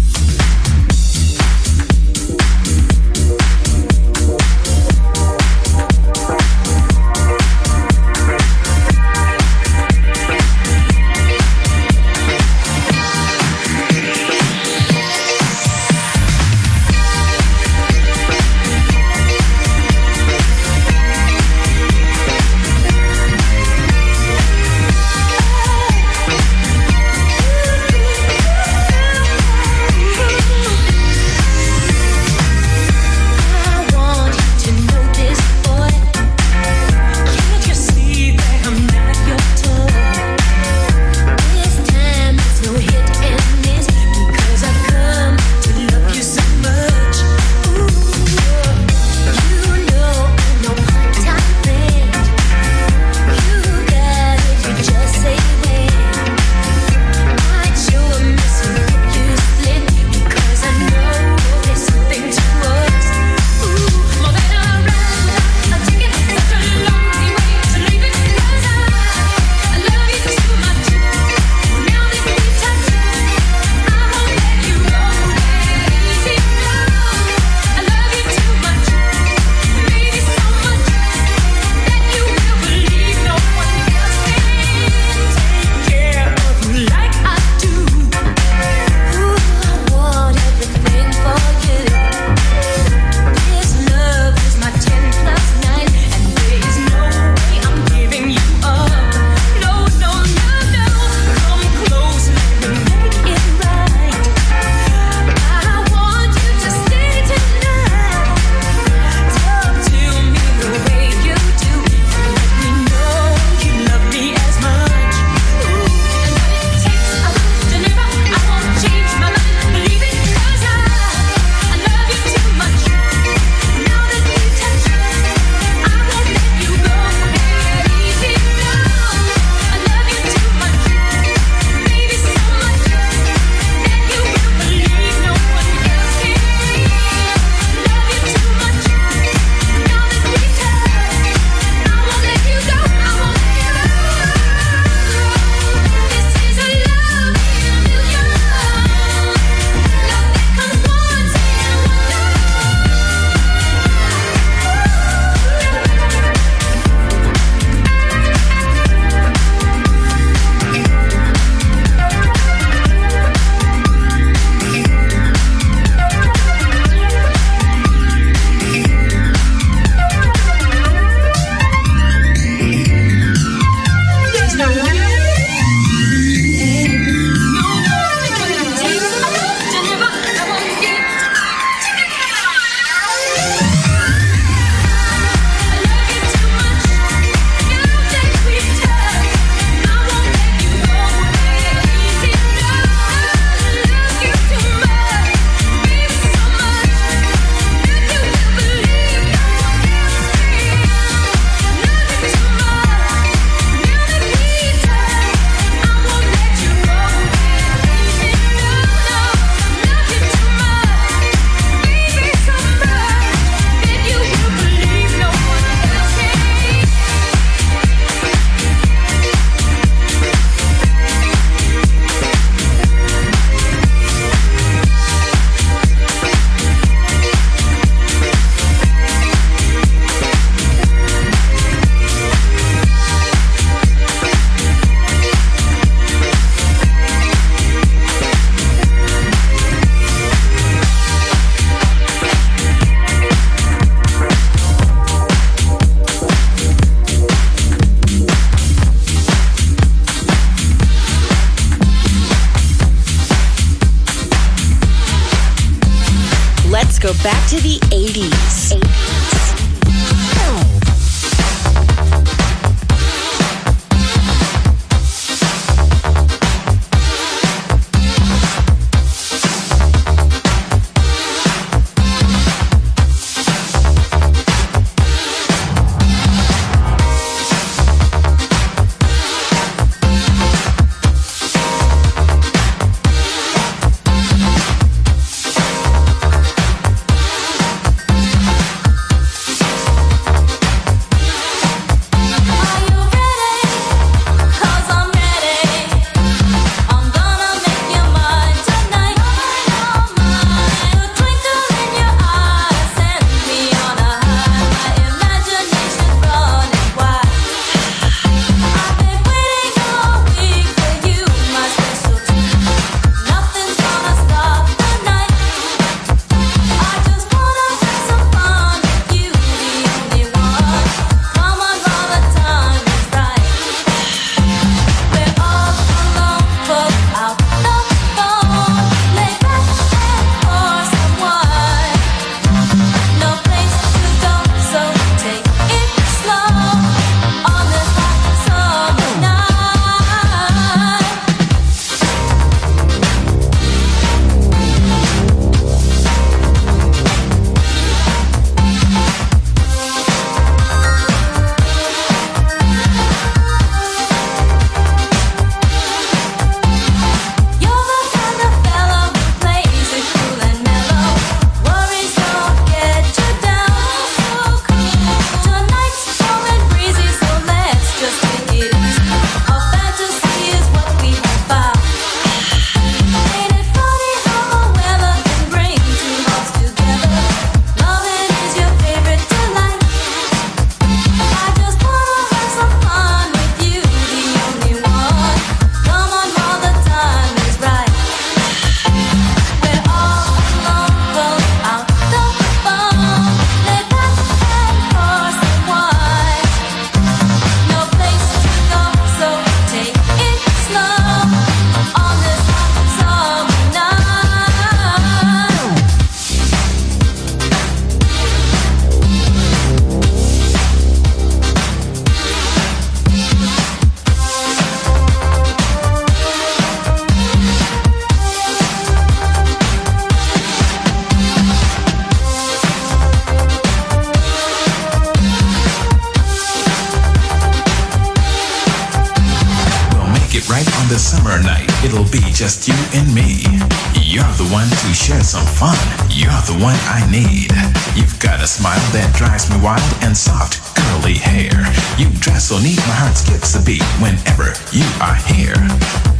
Speaker 17: Drives me wild and soft, curly hair. You dress so neat, my heart skips a beat whenever you are here.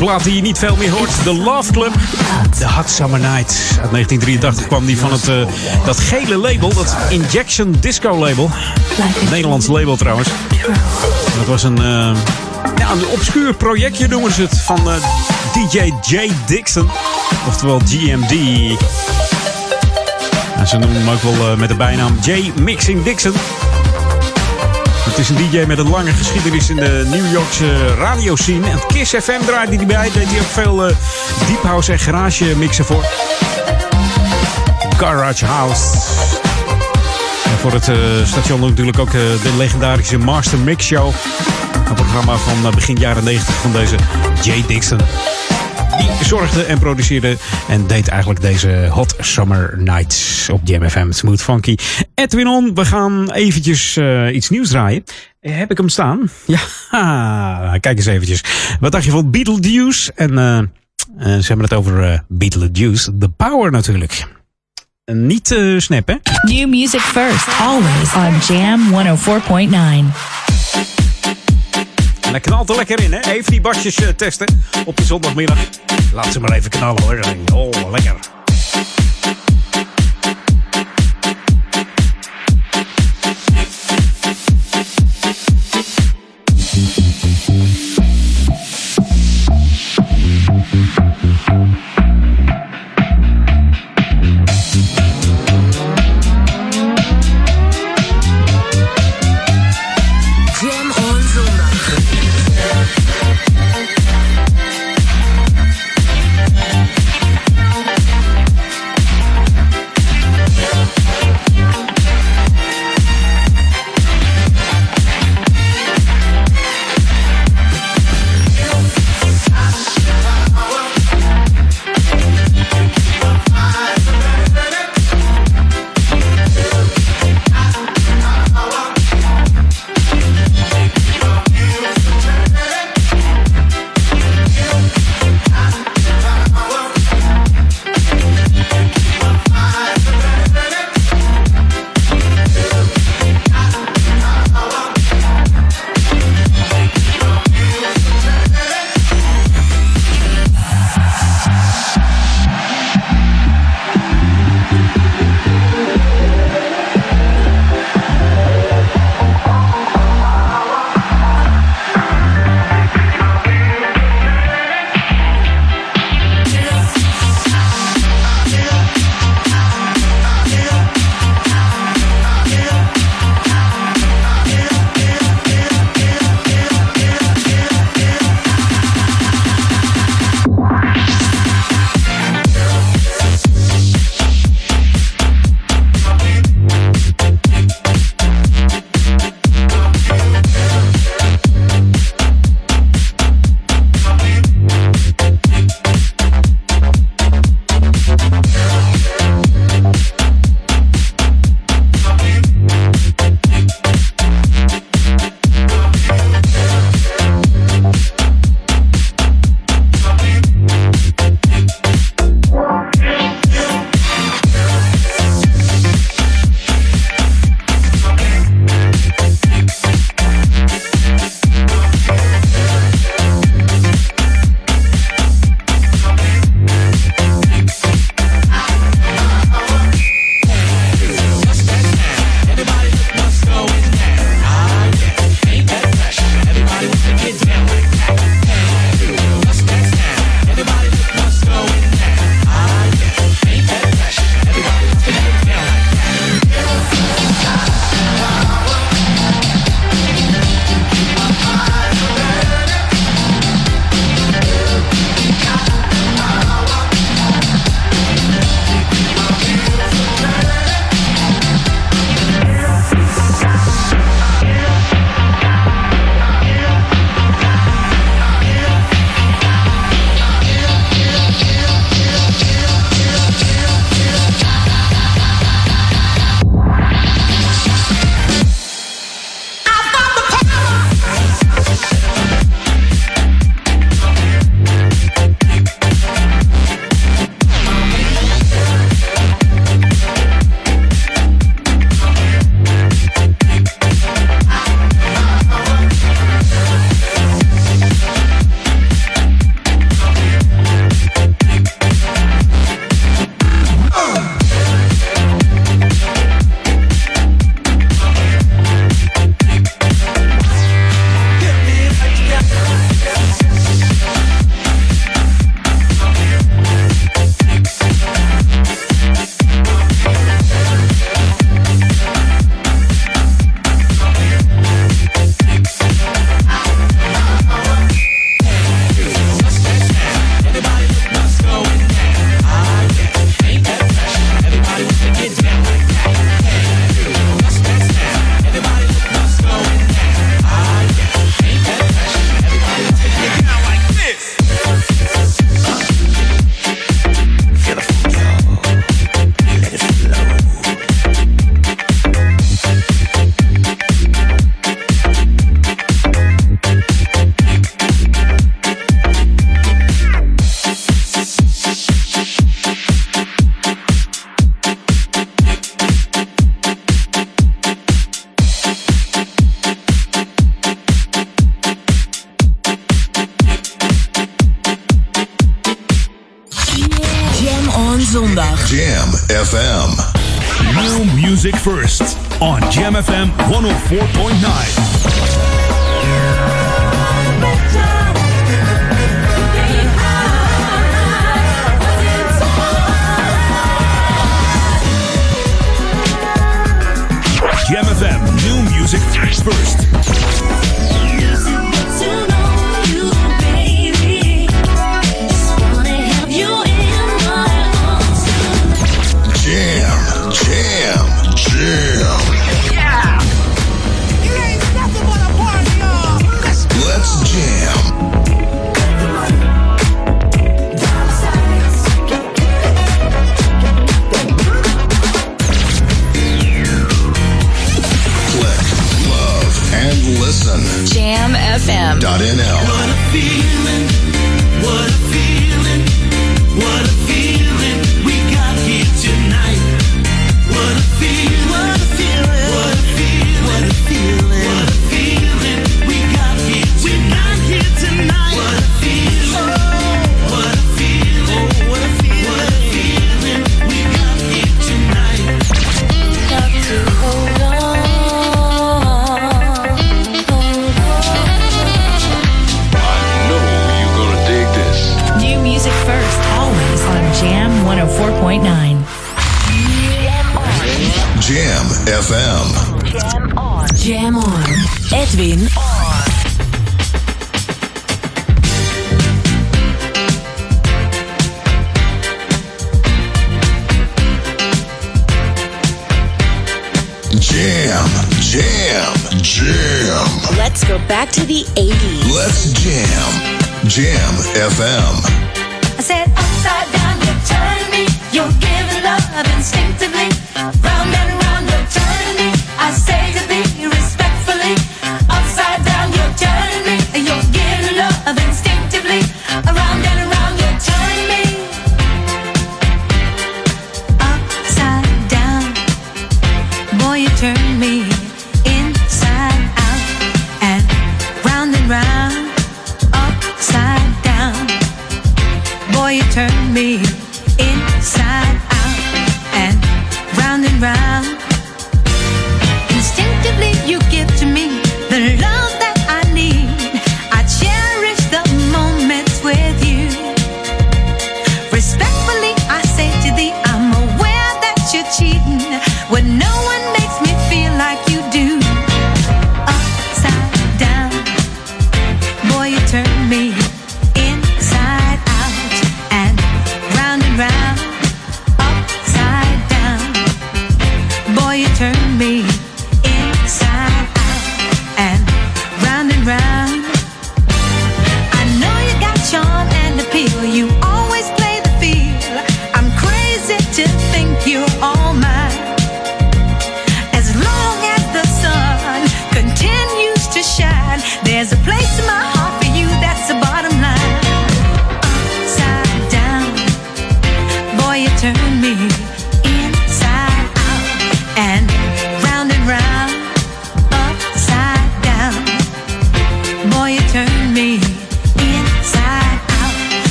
Speaker 2: Plaat die je niet veel meer hoort. The Love Club. The Hot Summer Night. Uit 1983 kwam die van het, eh, dat gele label. Dat Injection Disco label. Nederlands label trouwens. Dat was een, eh, ja, een obscuur projectje noemen ze het. Van eh, DJ J. Dixon. Oftewel GMD. En ze noemen hem ook wel met de bijnaam J. Mixing Dixon. Het is een DJ met een lange geschiedenis in de New Yorkse radioscene. En Kiss FM draaide hij bij. Deed hij ook veel eh, deep house en garage mixen voor. Garage House. En voor het eh, station natuurlijk ook eh, de legendarische Master Mix Show. Een programma van begin jaren 90 van deze Jay Dixon. Die zorgde en produceerde en deed eigenlijk deze Hot Summer Nights op Jam FM. Smooth Funky. Edwin On, we gaan eventjes eh, iets nieuws draaien. Eh, Heb ik hem staan? Ja, kijk eens eventjes. Wat dacht je van Beetlejuice? En eh, eh, ze hebben het over eh, Beetlejuice. The Power natuurlijk. En niet eh snap, hè?
Speaker 4: New music first, always on Jam 104.9.
Speaker 2: En dat knalt er lekker in, hè? Even die basjes eh, testen op de zondagmiddag. Laat ze maar even knallen, hoor. Oh, lekker.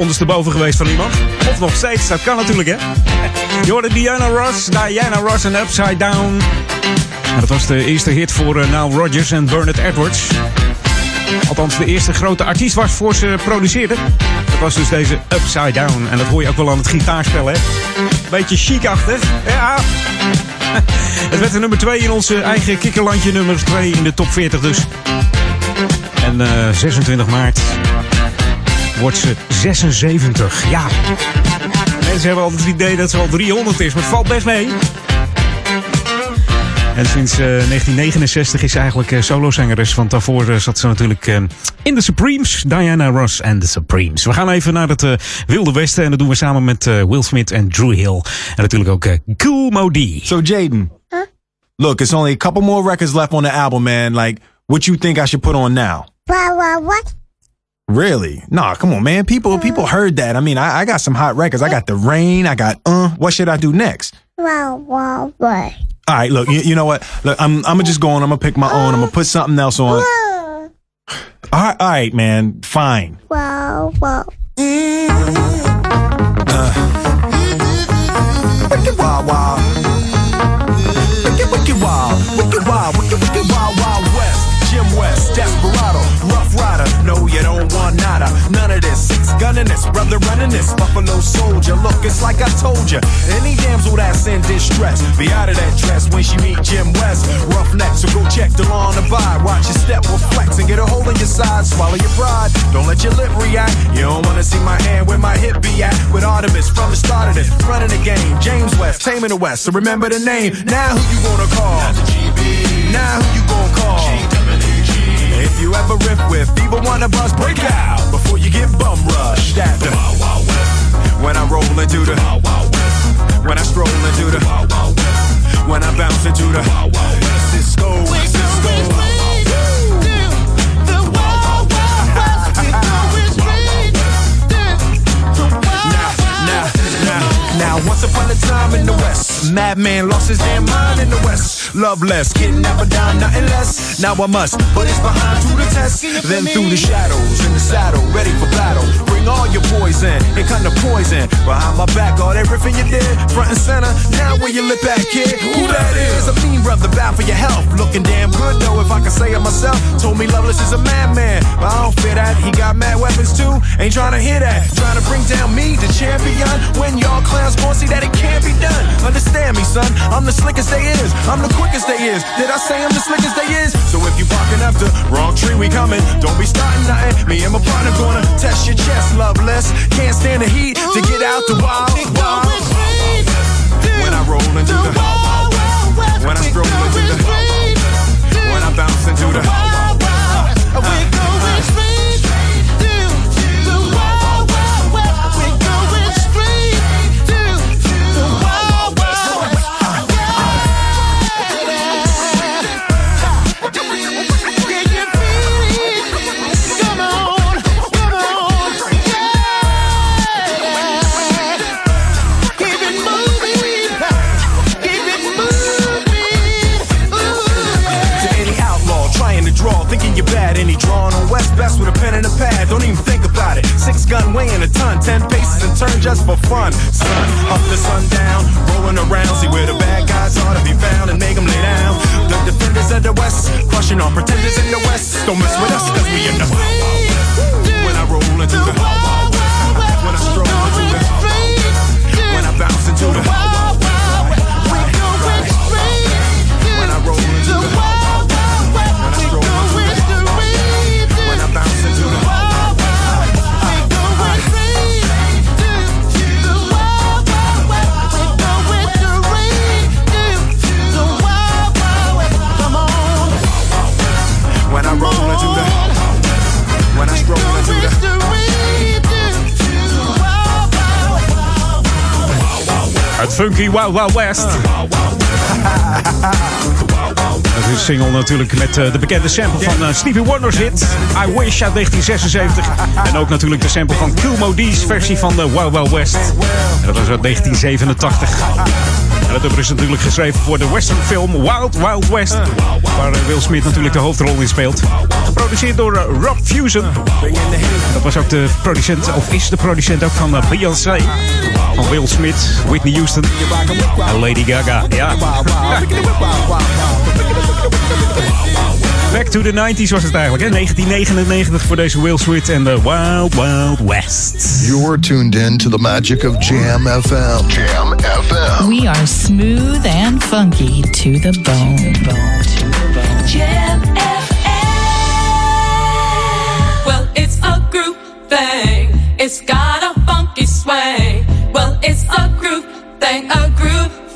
Speaker 2: Ondersteboven geweest van iemand? Of nog steeds, dat kan natuurlijk, hè? Je Diana Ross, Diana Ross en Upside Down. En dat was de eerste hit voor eh, Nile Rodgers en Bernard Edwards. Althans, de eerste grote artiest was voor ze produceerden. Dat was dus deze Upside Down. En dat hoor je ook wel aan het gitaarspel, hè? Beetje chic-achtig. Ja. [laughs] Het werd de nummer 2 in onze eigen kikkerlandje. Nummer 2 in de top 40 dus. En eh, 26 maart wordt ze 76. Ja. Mensen hebben altijd het idee dat ze al 300 is, maar het valt best mee. En sinds eh, 1969 is ze eigenlijk eh, solozangeres. Want daarvoor eh, zat ze natuurlijk eh, in de Supremes. Diana Ross en de Supremes. We gaan even naar het eh, Wilde Westen. En dat doen we samen met eh, Will Smith en Drew Hill. En natuurlijk ook eh, Cool Modi.
Speaker 16: So Jaden, look, it's only a couple more records left on the album, man. Like, what you think I should put on now?
Speaker 20: What, what, what?
Speaker 16: Really? Nah, come on, man. People, people heard that. I mean, I, I got some hot records. I got the rain. I got uh. What should I do next?
Speaker 20: What, what, what?
Speaker 16: All right, look. You, you know what? Look, I'm, I'm gonna just go on. I'm gonna pick my own. I'm gonna put something else on. All right, all right, man. Fine.
Speaker 20: Wow, wow.
Speaker 16: Wicked wild, wild. Wicked, wicked wild. Wicked wild. Wicked, wicked wild, nada. None of this. Six gunning this, brother running this. Buffalo soldier. Look, it's like I told you. Any damsel that's in distress, be out of that dress when she meet Jim West. Roughneck, so go check the law the. Watch your step will flex and get a hole in your side. Swallow your pride. Don't let your lip react. You don't wanna see my hand where my hip be at. With Artemis from the start of this, running the game. James West, taming the West. So remember the name. Now who you gonna call? Now who you gonna call? If you ever riff with either one of us, break out before you get bum rushed at the Wild Wild West. When I roll into the Wild Wild West. When I stroll into the Wild Wild West. When I bounce into the Wild Wild West. Cisco, Cisco. Now, once upon a time in the West, madman lost his damn mind in the West. Love less, getting never down, nothing less. Now I must put his behind to the test. Then through the shadows, in the saddle, ready for battle. Bring all your poison, it kind of poison. Behind my back, all that riffing you did, front and center. Now where you lip at, kid? Who that is? A mean brother, bound for your health. Looking damn good though, if I can say it myself. Told me Loveless is a madman, but I don't fear that. He got mad weapons too. Ain't trying to hear that. Trying to bring down me, the champion. When y'all clowns gon' see that it can't be done. Understand me, son. I'm the slickest they is. I'm the quickest they is. Did I say I'm the slickest they is? So if you barking up the wrong tree, we coming. Don't be starting nothing. Me and my partner gonna test your chest, loveless. Can't stand the heat to get out the wild, wild. When I roll into the when I stroll into the when I bounce into the we're uh. going gun weighing a ton, ten paces and turn just for fun. Sun up to sundown, rolling around, see where the bad guys are to be found and make them lay down. The defenders of the West, crushing all pretenders in the West. Don't mess with us, cause we in the Wild Wild West. When I roll into the Wild Wild West, when I stroll into the Wild West, when I bounce into the Wild
Speaker 2: Funky Wild Wow West. Dat is een single natuurlijk met eh, de bekende sample van eh, Stevie Wonder's hit I Wish uit 1976. En ook natuurlijk de sample van Kilmo D's versie van de Wild Wild West. En dat was uit 1987. En dat nummer is natuurlijk geschreven voor de western film Wild Wild West. Waar eh, Will Smith natuurlijk de hoofdrol in speelt. Geproduceerd door eh, Rob Fusion. Dat was ook de producent, of is de producent ook van eh, Beyoncé. Van Will Smith, Whitney Houston en Lady Gaga. Ja. Back to the 90s was het eigenlijk, hè? 1999 voor deze Will Smith en de Wild Wild West.
Speaker 10: You're tuned in to the magic of Jam FM. Jam FM.
Speaker 4: We are smooth and funky to the bone.
Speaker 17: It's got a funky sway. Well, it's a groove thing, a groove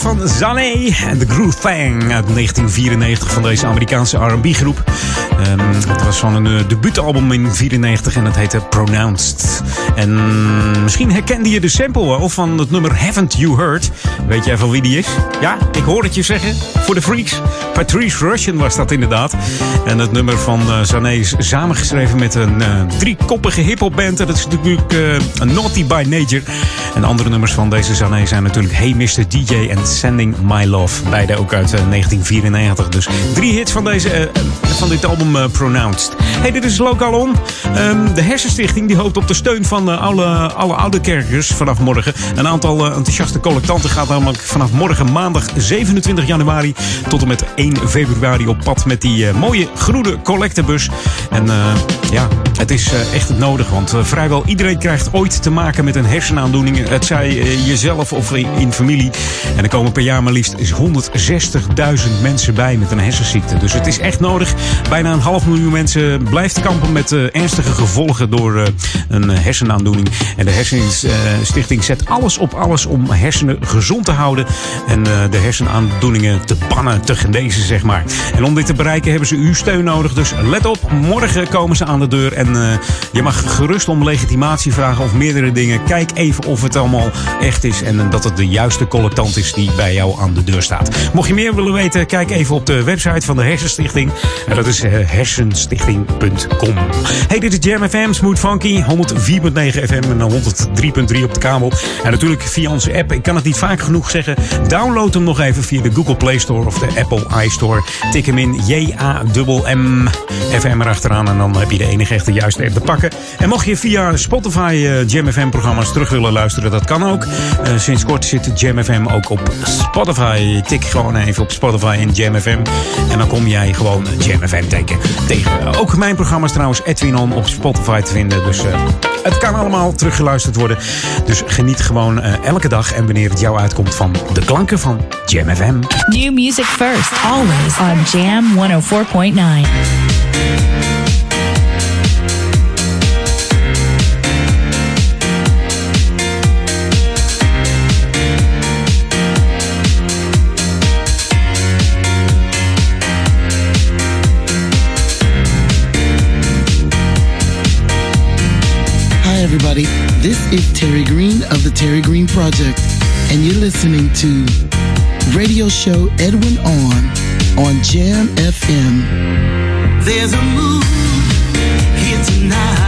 Speaker 2: van Zané en The Groove Fang uit 1994 van deze Amerikaanse R&B-groep. Um, ehm, het was van een uh, debuutalbum in 1994 en dat heette Pronounced. En misschien herkende je de sample of van het nummer Haven't You Heard. Weet jij van wie die is? Ja, ik hoor het je zeggen. Voor de freaks. Patrice Russian was dat inderdaad. En het nummer van uh, is samengeschreven met een uh, driekoppige hip-hop. En dat is natuurlijk Naughty by Nature. En andere nummers van deze Sané zijn natuurlijk Hey Mr. DJ en Sending My Love. Beide ook uit 1994. Dus drie hits van, deze, van dit album Pronounced. Hey, dit is Local On. Um, de Hersenstichting die hoopt op de steun van alle, alle oude kerkers vanaf morgen. Een aantal enthousiaste collectanten gaat namelijk vanaf morgen maandag 27 januari tot en met 1 februari op pad met die mooie groene collectebus. En ja, het is uh, echt nodig, want vrijwel iedereen krijgt ooit te maken met een hersenaandoening. Het zij jezelf of in familie. En er komen per jaar maar liefst 160.000 mensen bij met een hersenziekte. Dus het is echt nodig. Bijna een half miljoen mensen blijft kampen met ernstige gevolgen door een hersenaandoening. En de Hersenstichting zet alles op alles om hersenen gezond te houden. En de hersenaandoeningen te bannen, te genezen, zeg maar. En om dit te bereiken hebben ze uw steun nodig. Dus let op, morgen komen ze aan de deur. En je mag gerust om legitimatie vragen of meerdere dingen. Kijk even of het allemaal echt is. En dat het de juiste collectant is die bij jou aan de deur staat. Mocht je meer willen weten, kijk even op de website van de Hersenstichting. En dat is uh, hersenstichting.com. Hey, dit is Jam FM, Smooth Funky. 104.9 FM en 103.3 op de kabel. En natuurlijk via onze app. Ik kan het niet vaak genoeg zeggen. Download hem nog even via de Google Play Store of de Apple iStore. Tik hem in J-A-M-M FM erachteraan. En dan heb je de enige echte juiste app te pakken. En mocht je via Spotify uh, Jam FM programma's terug willen luisteren, dat kan ook. Uh, sinds kort zit Jam FM ook op Spotify. Tik gewoon even op Spotify in Jam FM. En dan kom jij gewoon Jam FM tegen. tegen. Ook mijn programma's trouwens Edwin On op Spotify te vinden. Dus uh, het kan allemaal teruggeluisterd worden. Dus geniet gewoon elke dag en wanneer het jou uitkomt van de klanken van Jam FM.
Speaker 4: New music first, always on Jam 104.9.
Speaker 21: This is Terry Green of the Terry Green Project, and you're listening to radio show Edwin On on Jam FM.
Speaker 5: There's a move here tonight.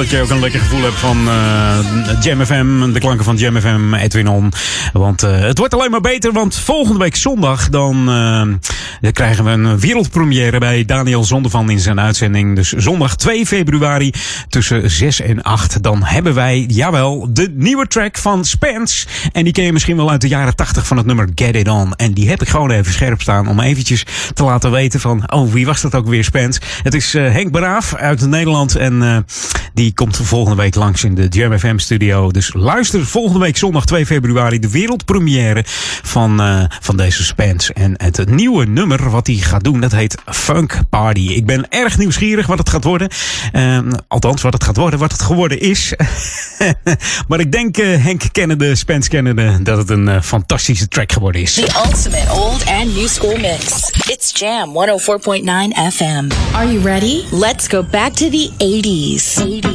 Speaker 2: Dat je ook een lekker gevoel hebt van eh Jam FM. De klanken van Jam FM, Edwin On. Want eh, het wordt alleen maar beter. Want volgende week zondag dan, eh, dan krijgen we een wereldpremière bij Daniel Zondervan in zijn uitzending. Dus zondag 2 februari tussen 6 en 8. Dan hebben wij, jawel, de nieuwe track van Spence. En die ken je misschien wel uit de jaren 80 van het nummer Get It On. En die heb ik gewoon even scherp staan om eventjes te laten weten van... Oh, wie was dat ook weer, Spence? Het is Henk Braaf uit Nederland. En die komt volgende week langs in de Jam FM studio. Dus luister volgende week zondag 2 februari de wereldpremière van, eh, van deze Spence. En het nieuwe nummer wat hij gaat doen, dat heet Funk Party. Ik ben erg nieuwsgierig wat het gaat worden. Eh, althans, wat het gaat worden, wat het geworden is. [laughs] maar ik denk, eh, Henk kennende, Spence kennende, dat het een eh, fantastische track geworden is.
Speaker 4: The ultimate old and new school mix. It's Jam 104.9 FM. Are you ready?
Speaker 15: Let's go back to the 80s.
Speaker 4: 80s.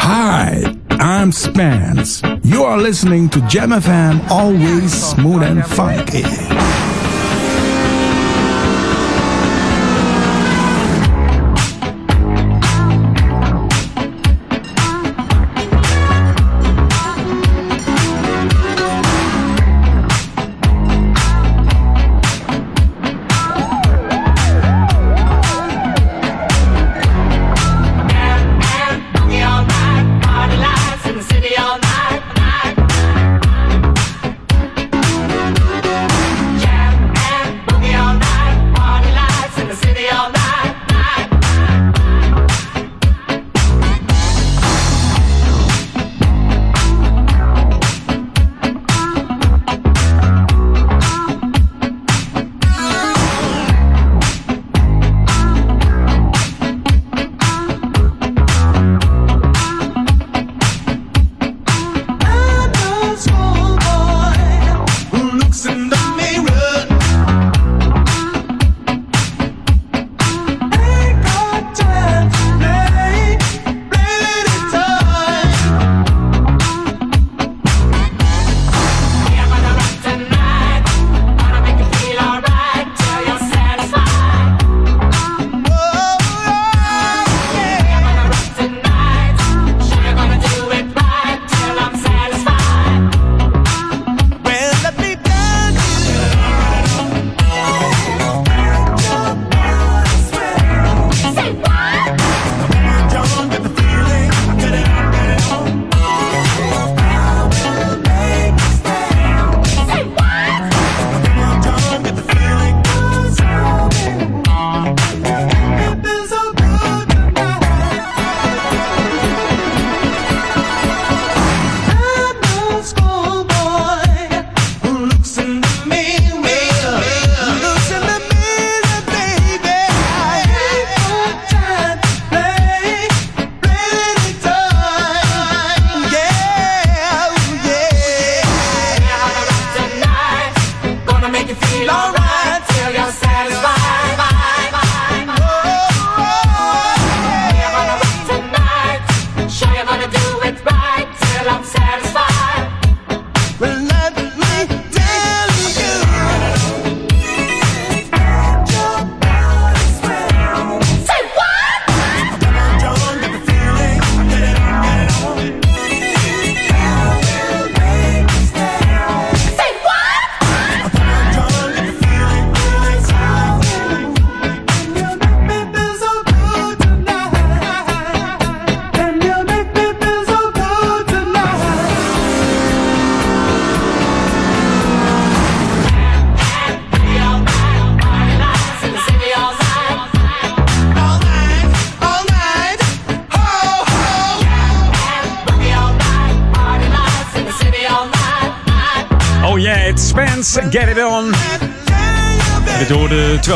Speaker 7: Hi, I'm Spence. You are listening to Jam FM, always smooth and funky.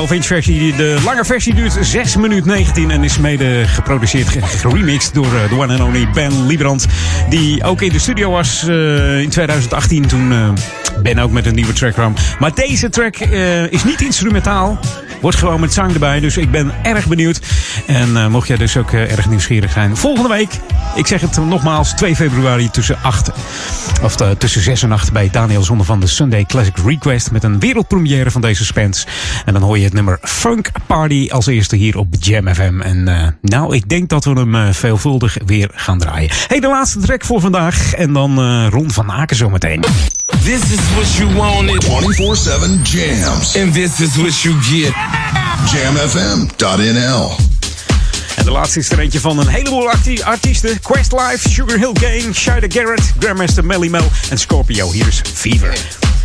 Speaker 2: 12-inch versie. De lange versie duurt 6 minuten 19 en is mede geproduceerd, ge- geremixed door eh, de one and only Ben Liebrand. Die ook in de studio was eh, in 2018 toen eh, Ben ook met een nieuwe track kwam. Maar deze track is niet instrumentaal. Wordt gewoon met zang erbij. Dus ik ben erg benieuwd. En mocht jij dus ook erg nieuwsgierig zijn. Volgende week, ik zeg het nogmaals, 2 februari tussen 8. Of eh, tussen 6 en 8 bij Daniel Zonde van de Sunday Classic Request. Met een wereldpremière van deze Spence. En dan hoor je het nummer Funk Party als eerste hier op Jam FM. En eh, nou, ik denk dat we hem eh, veelvuldig weer gaan draaien. Hey, de laatste track voor vandaag. En dan eh, Ron van Aken zometeen.
Speaker 22: This is what you wanted.
Speaker 10: 24-7 jams.
Speaker 22: And this is what you get.
Speaker 10: Jamfm.nl
Speaker 2: de laatste is er eentje van een heleboel arti- artiesten. Questlife, Sugar Hill Gang, Shida Garrett, Grandmaster Melly Mel en Scorpio. Hier is Fever.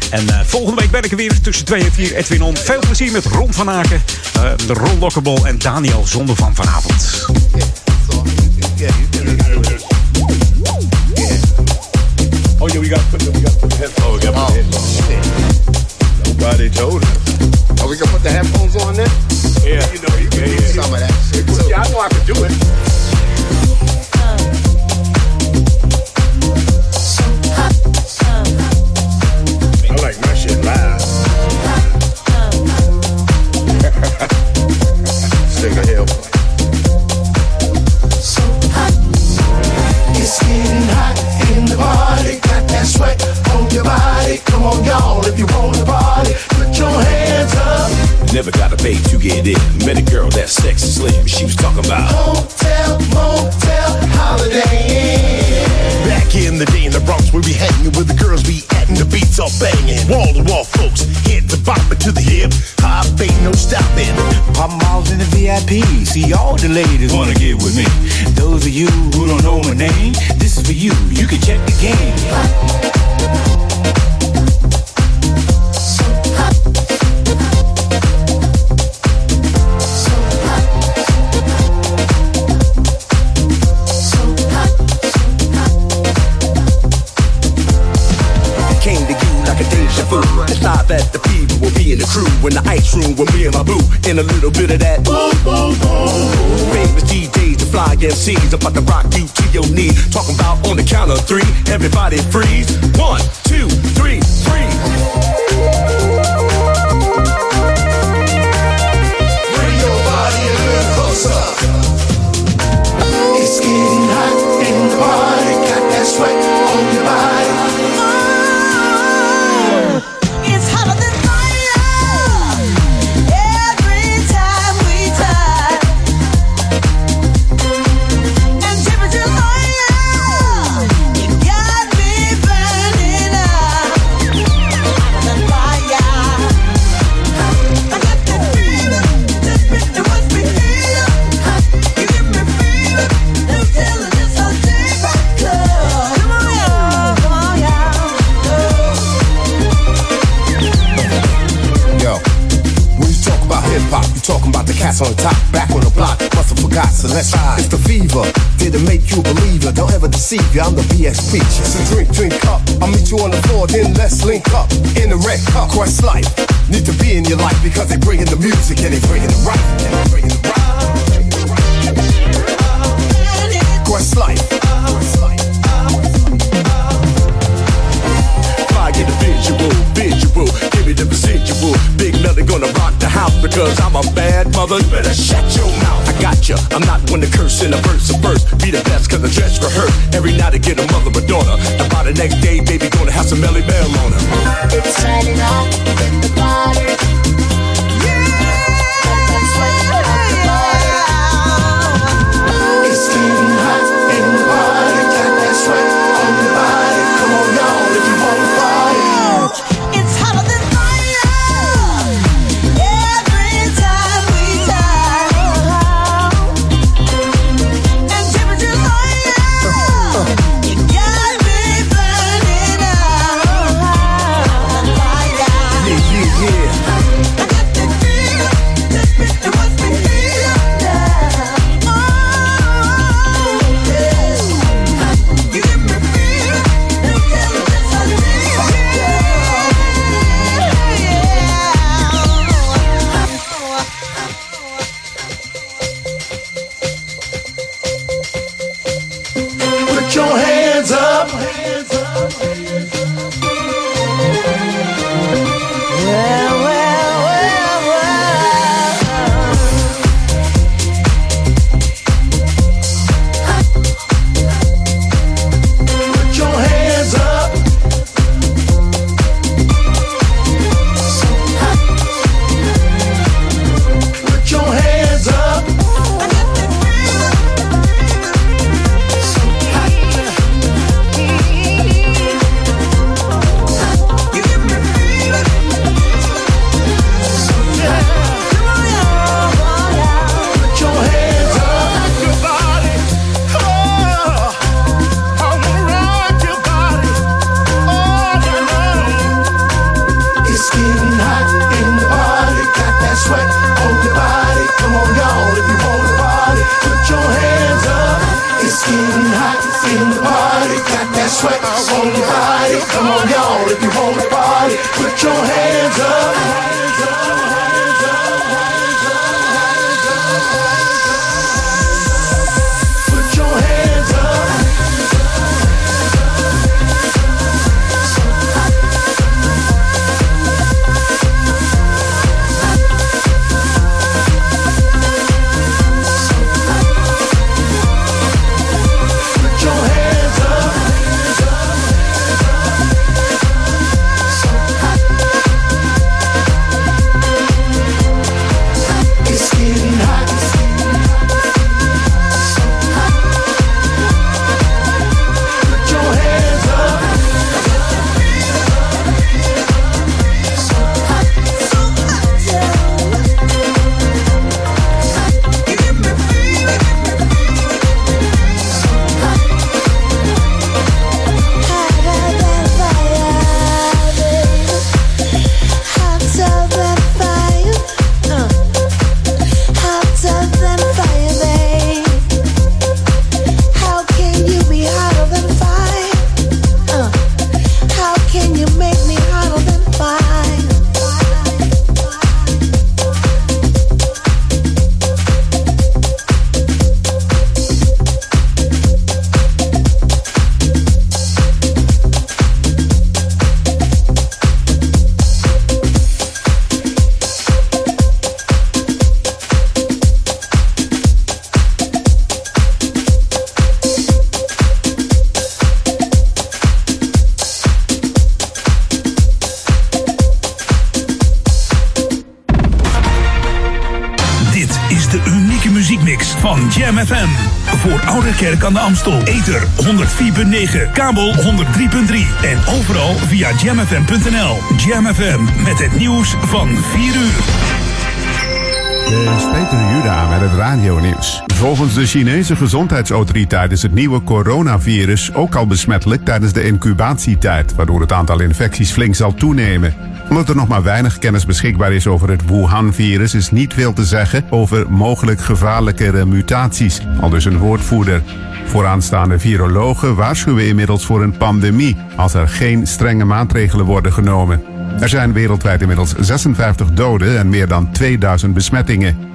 Speaker 2: En eh, volgende week ben ik er weer tussen 2 en 4. Edwin On. Veel plezier met Ron van Aken, eh, de Ron Lokkerbol en Daniel Zonde van vanavond.
Speaker 23: Oh yeah, we got to put the we got to put the headphones. Oh, we got to put the headphones. Nobody told us. We gonna put the headphones on then? Yeah, you know you can do some of that shit. too. Yeah, I know I can do it. I like my shit loud. [laughs] Sing a hell.
Speaker 5: It's getting hot in the party. Got that sweat on your body. Come on, y'all, if you want to party, put your hands up.
Speaker 16: Never got a bait to get in. Met a girl that's sexy slim. She was talking about
Speaker 5: Hotel, motel, holiday inn.
Speaker 16: back in the day in the Bronx where we hanging with the girls be at and the beats all banging. Wall to wall folks, head to bopper to the hip. High ain't no stopping.
Speaker 24: I'm in the VIP. See all the ladies wanna get with me. Those of you who don't know my name, this is for you. You can check the game.
Speaker 16: We'll in the crew in the ice room with me and my boo. and a little bit of that. Boom, boom, boom. Famous DJs, the fly MCs about to rock you to your knee. Talking about on the count of three. Everybody freeze. One, two, three, freeze.
Speaker 5: Bring your body a little closer. It's getting hot in the on
Speaker 16: the top, back on the block. Must have forgot, so let's ride. It's the fever. Did it make you a believer? Don't ever deceive you. I'm the BX preacher. So drink, drink up. I'll meet you on the floor, then let's link up in the red cup. Quest life need to be in your life because they bringing the music and they bringing it right. And they bringing it right. Quest life. Visual, visual. Give me the residual. Big Nelly gonna rock the house because I'm a bad mother. You better shut your mouth. I got ya. I'm not one to curse in a verse of verse. Be the best cause I dress for her. Every night I get a mother or daughter. And by the next day, baby, gonna have some Melly Bell on her.
Speaker 5: It's hot in the party.
Speaker 8: 104.9, kabel 103.3 en overal via jamfm.nl. Jam FM met het nieuws van 4 uur.
Speaker 19: Dit is Peter Juda met het radio-nieuws. Volgens de Chinese gezondheidsautoriteit is het nieuwe coronavirus ook al besmettelijk tijdens de incubatietijd, waardoor het aantal infecties flink zal toenemen. Omdat er nog maar weinig kennis beschikbaar is over het Wuhan-virus, is niet veel te zeggen over mogelijk gevaarlijkere mutaties, al dus een woordvoerder. Vooraanstaande virologen waarschuwen inmiddels voor een pandemie als er geen strenge maatregelen worden genomen. Er zijn wereldwijd inmiddels 56 doden en meer dan 2000 besmettingen.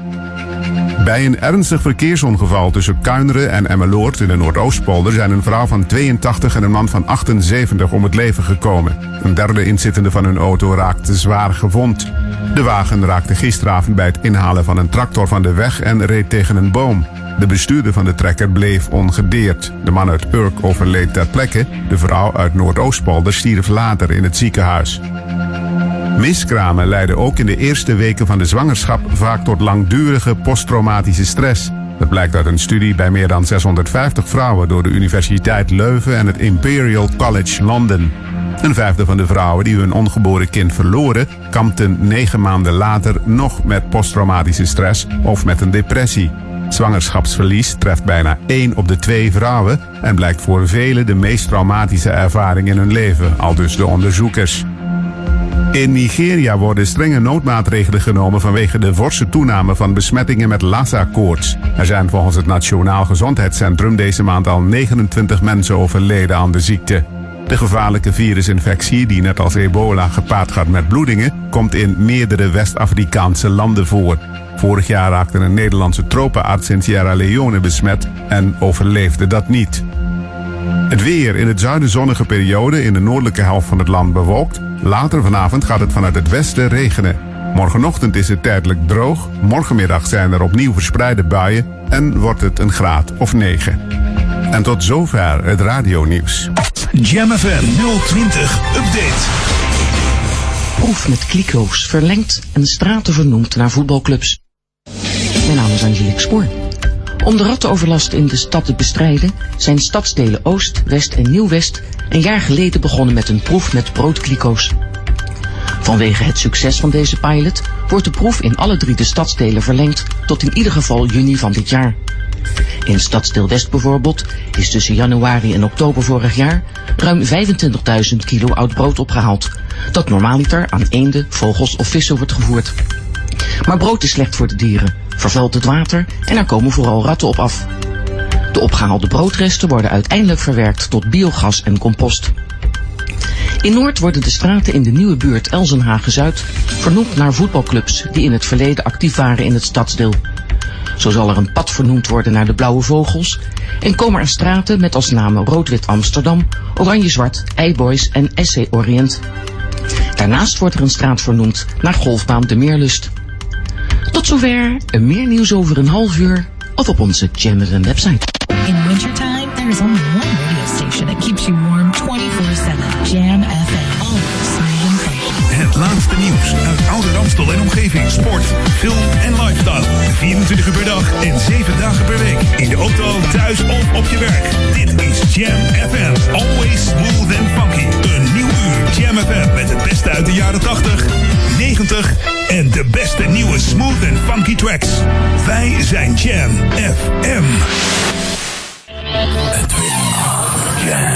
Speaker 19: Bij een ernstig verkeersongeval tussen Kuineren en Emmeloord in de Noordoostpolder zijn een vrouw van 82 en een man van 78 om het leven gekomen. Een derde inzittende van hun auto raakte zwaar gewond. De wagen raakte gisteravond bij het inhalen van een tractor van de weg en reed tegen een boom. De bestuurder van de trekker bleef ongedeerd. De man uit Urk overleed ter plekke. De vrouw uit Noordoostpolder stierf later in het ziekenhuis. Miskramen leiden ook in de eerste weken van de zwangerschap vaak tot langdurige posttraumatische stress. Dat blijkt uit een studie bij meer dan 650 vrouwen door de Universiteit Leuven en het Imperial College London. Een vijfde van de vrouwen die hun ongeboren kind verloren, kampten negen maanden later nog met posttraumatische stress of met een depressie. Zwangerschapsverlies treft bijna 1 op de 2 vrouwen en blijkt voor velen de meest traumatische ervaring in hun leven, al dus de onderzoekers. In Nigeria worden strenge noodmaatregelen genomen vanwege de forse toename van besmettingen met Lassa-koorts. Er zijn volgens het Nationaal Gezondheidscentrum deze maand al 29 mensen overleden aan de ziekte. De gevaarlijke virusinfectie, die net als ebola gepaard gaat met bloedingen, komt in meerdere West-Afrikaanse landen voor. Vorig jaar raakte een Nederlandse tropenarts in Sierra Leone besmet en overleefde dat niet. Het weer in het zuiden zonnige periode in de noordelijke helft van het land bewolkt. Later vanavond gaat het vanuit het westen regenen. Morgenochtend is het tijdelijk droog. Morgenmiddag zijn er opnieuw verspreide buien en wordt het een graad of 9. En tot zover het radionieuws.
Speaker 8: Jam FM 020 Update.
Speaker 25: Proef met kliko's verlengd en straten vernoemd naar voetbalclubs. Mijn naam is Angelique Spoor. Om de rattenoverlast in de stad te bestrijden zijn stadsdelen Oost, West en Nieuw-West een jaar geleden begonnen met een proef met broodkliko's. Vanwege het succes van deze pilot wordt de proef in alle drie de stadsdelen verlengd tot in ieder geval juni van dit jaar. In Stadsdeel West bijvoorbeeld is tussen januari en oktober vorig jaar ruim 25.000 kilo oud brood opgehaald, dat normaaliter aan eenden, vogels of vissen wordt gevoerd. Maar brood is slecht voor de dieren, vervuilt het water en er komen vooral ratten op af. De opgehaalde broodresten worden uiteindelijk verwerkt tot biogas en compost. In Noord worden de straten in de nieuwe buurt Elzenhagen-Zuid vernoemd naar voetbalclubs die in het verleden actief waren in het stadsdeel. Zo zal er een pad vernoemd worden naar de Blauwe Vogels en komen er straten met als namen Rood-Wit Amsterdam, Oranje-Zwart, Eiboys en SC Orient. Daarnaast wordt er een straat vernoemd naar golfbaan De Meerlust. Tot zover, meer nieuws over een half uur of op onze Jam FM website.
Speaker 4: In wintertime, there is only one radio station that keeps you warm 24-7. Jam FM. Always smooth and funky.
Speaker 8: Het laatste nieuws uit Oude Ramstel en omgeving. Sport, film en lifestyle. 24 uur per dag en 7 dagen per week. In de auto, thuis of op je werk. Dit is Jam FM. Always smooth and funky. Een Jam FM met het beste uit de jaren 80, 90 en de beste nieuwe smooth en funky tracks. Wij zijn Jam FM. Het Jam.